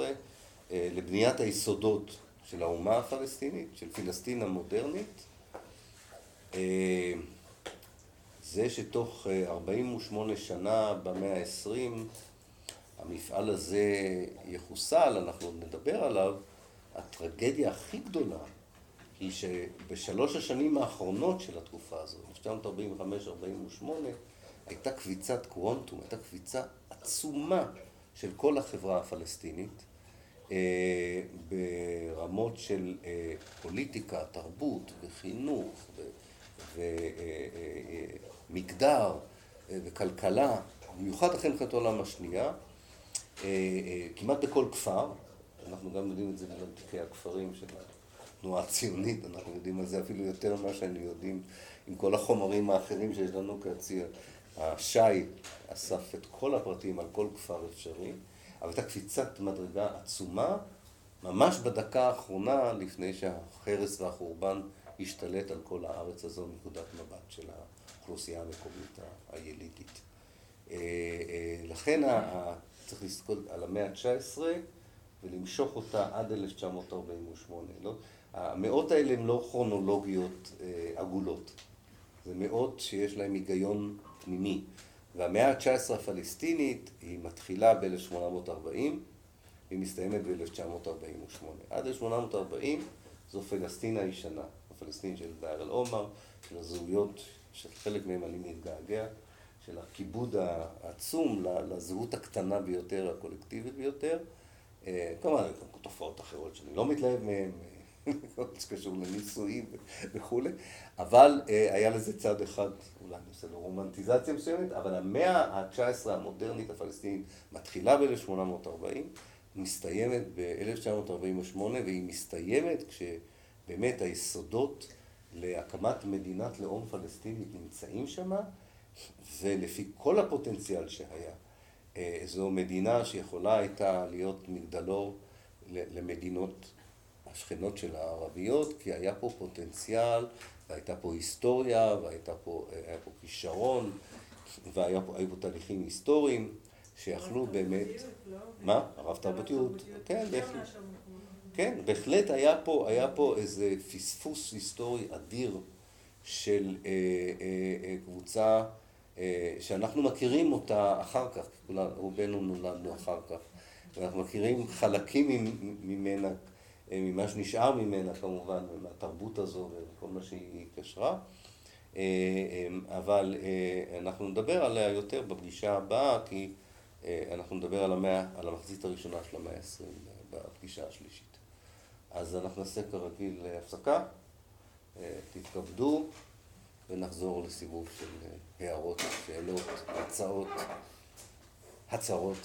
לבניית היסודות של האומה הפלסטינית, של פלסטין המודרנית. זה שתוך 48 שנה במאה ה-20 המפעל הזה יחוסל, אנחנו נדבר עליו, הטרגדיה הכי גדולה היא שבשלוש השנים האחרונות של התקופה הזו, 1945-48, הייתה קביצת קוונטום, הייתה קביצה עצומה של כל החברה הפלסטינית ברמות של פוליטיקה, תרבות וחינוך ומגדר וכלכלה, במיוחד אחרי מלחמת העולם השנייה, כמעט בכל כפר, אנחנו גם יודעים את זה בתיקי הכפרים של התנועה הציונית, אנחנו יודעים על זה אפילו יותר ממה שהיינו יודעים עם כל החומרים האחרים שיש לנו כציר. השי אסף את כל הפרטים על כל כפר אפשרי, אבל הייתה קפיצת מדרגה עצומה, ממש בדקה האחרונה לפני שהחרס והחורבן השתלט על כל הארץ הזו מנקודת מבט של האוכלוסייה המקומית הילידית. לכן צריך לזכור על המאה ה-19 ולמשוך אותה עד 1948. המאות האלה הן לא כרונולוגיות עגולות, זה מאות שיש להן היגיון פנימי. והמאה ה-19 הפלסטינית היא מתחילה ב-1840 והיא מסתיימת ב-1948. עד 1840 זו פלסטין הישנה, הפלסטין של דאר אל-עומר, של הזהויות, של חלק מהם אני מתגעגע, של הכיבוד העצום לזהות הקטנה ביותר, הקולקטיבית ביותר. כמובן, גם תופעות אחרות שאני לא מתלהב מהן, כל מה שקשור לנישואים וכולי, אבל היה לזה צד אחד, אולי אני עושה לו רומנטיזציה מסוימת, אבל המאה ה-19 המודרנית הפלסטינית מתחילה ב-1840, מסתיימת ב-1948, והיא מסתיימת כשבאמת היסודות להקמת מדינת לאום פלסטינית נמצאים שמה, ולפי כל הפוטנציאל שהיה, זו מדינה שיכולה הייתה להיות מגדלור למדינות השכנות של הערביות, כי היה פה פוטנציאל, והייתה פה היסטוריה, והיה פה כישרון, והיו פה תהליכים היסטוריים שיכלו באמת... מה? הרב תרבותיות. כן, בהחלט. כן, בהחלט היה פה איזה פספוס היסטורי אדיר של קבוצה שאנחנו מכירים אותה אחר כך, רובנו נולדנו אחר כך, ואנחנו מכירים חלקים ממנה, ממה שנשאר ממנה כמובן, מהתרבות הזו וכל מה שהיא קשרה, אבל אנחנו נדבר עליה יותר בפגישה הבאה, כי אנחנו נדבר על המחצית הראשונה של המאה ה-20 בפגישה השלישית. אז אנחנו נעשה כרגיל הפסקה, תתכבדו ונחזור לסיבוב של הערות, שאלות, הצעות, הצהרות.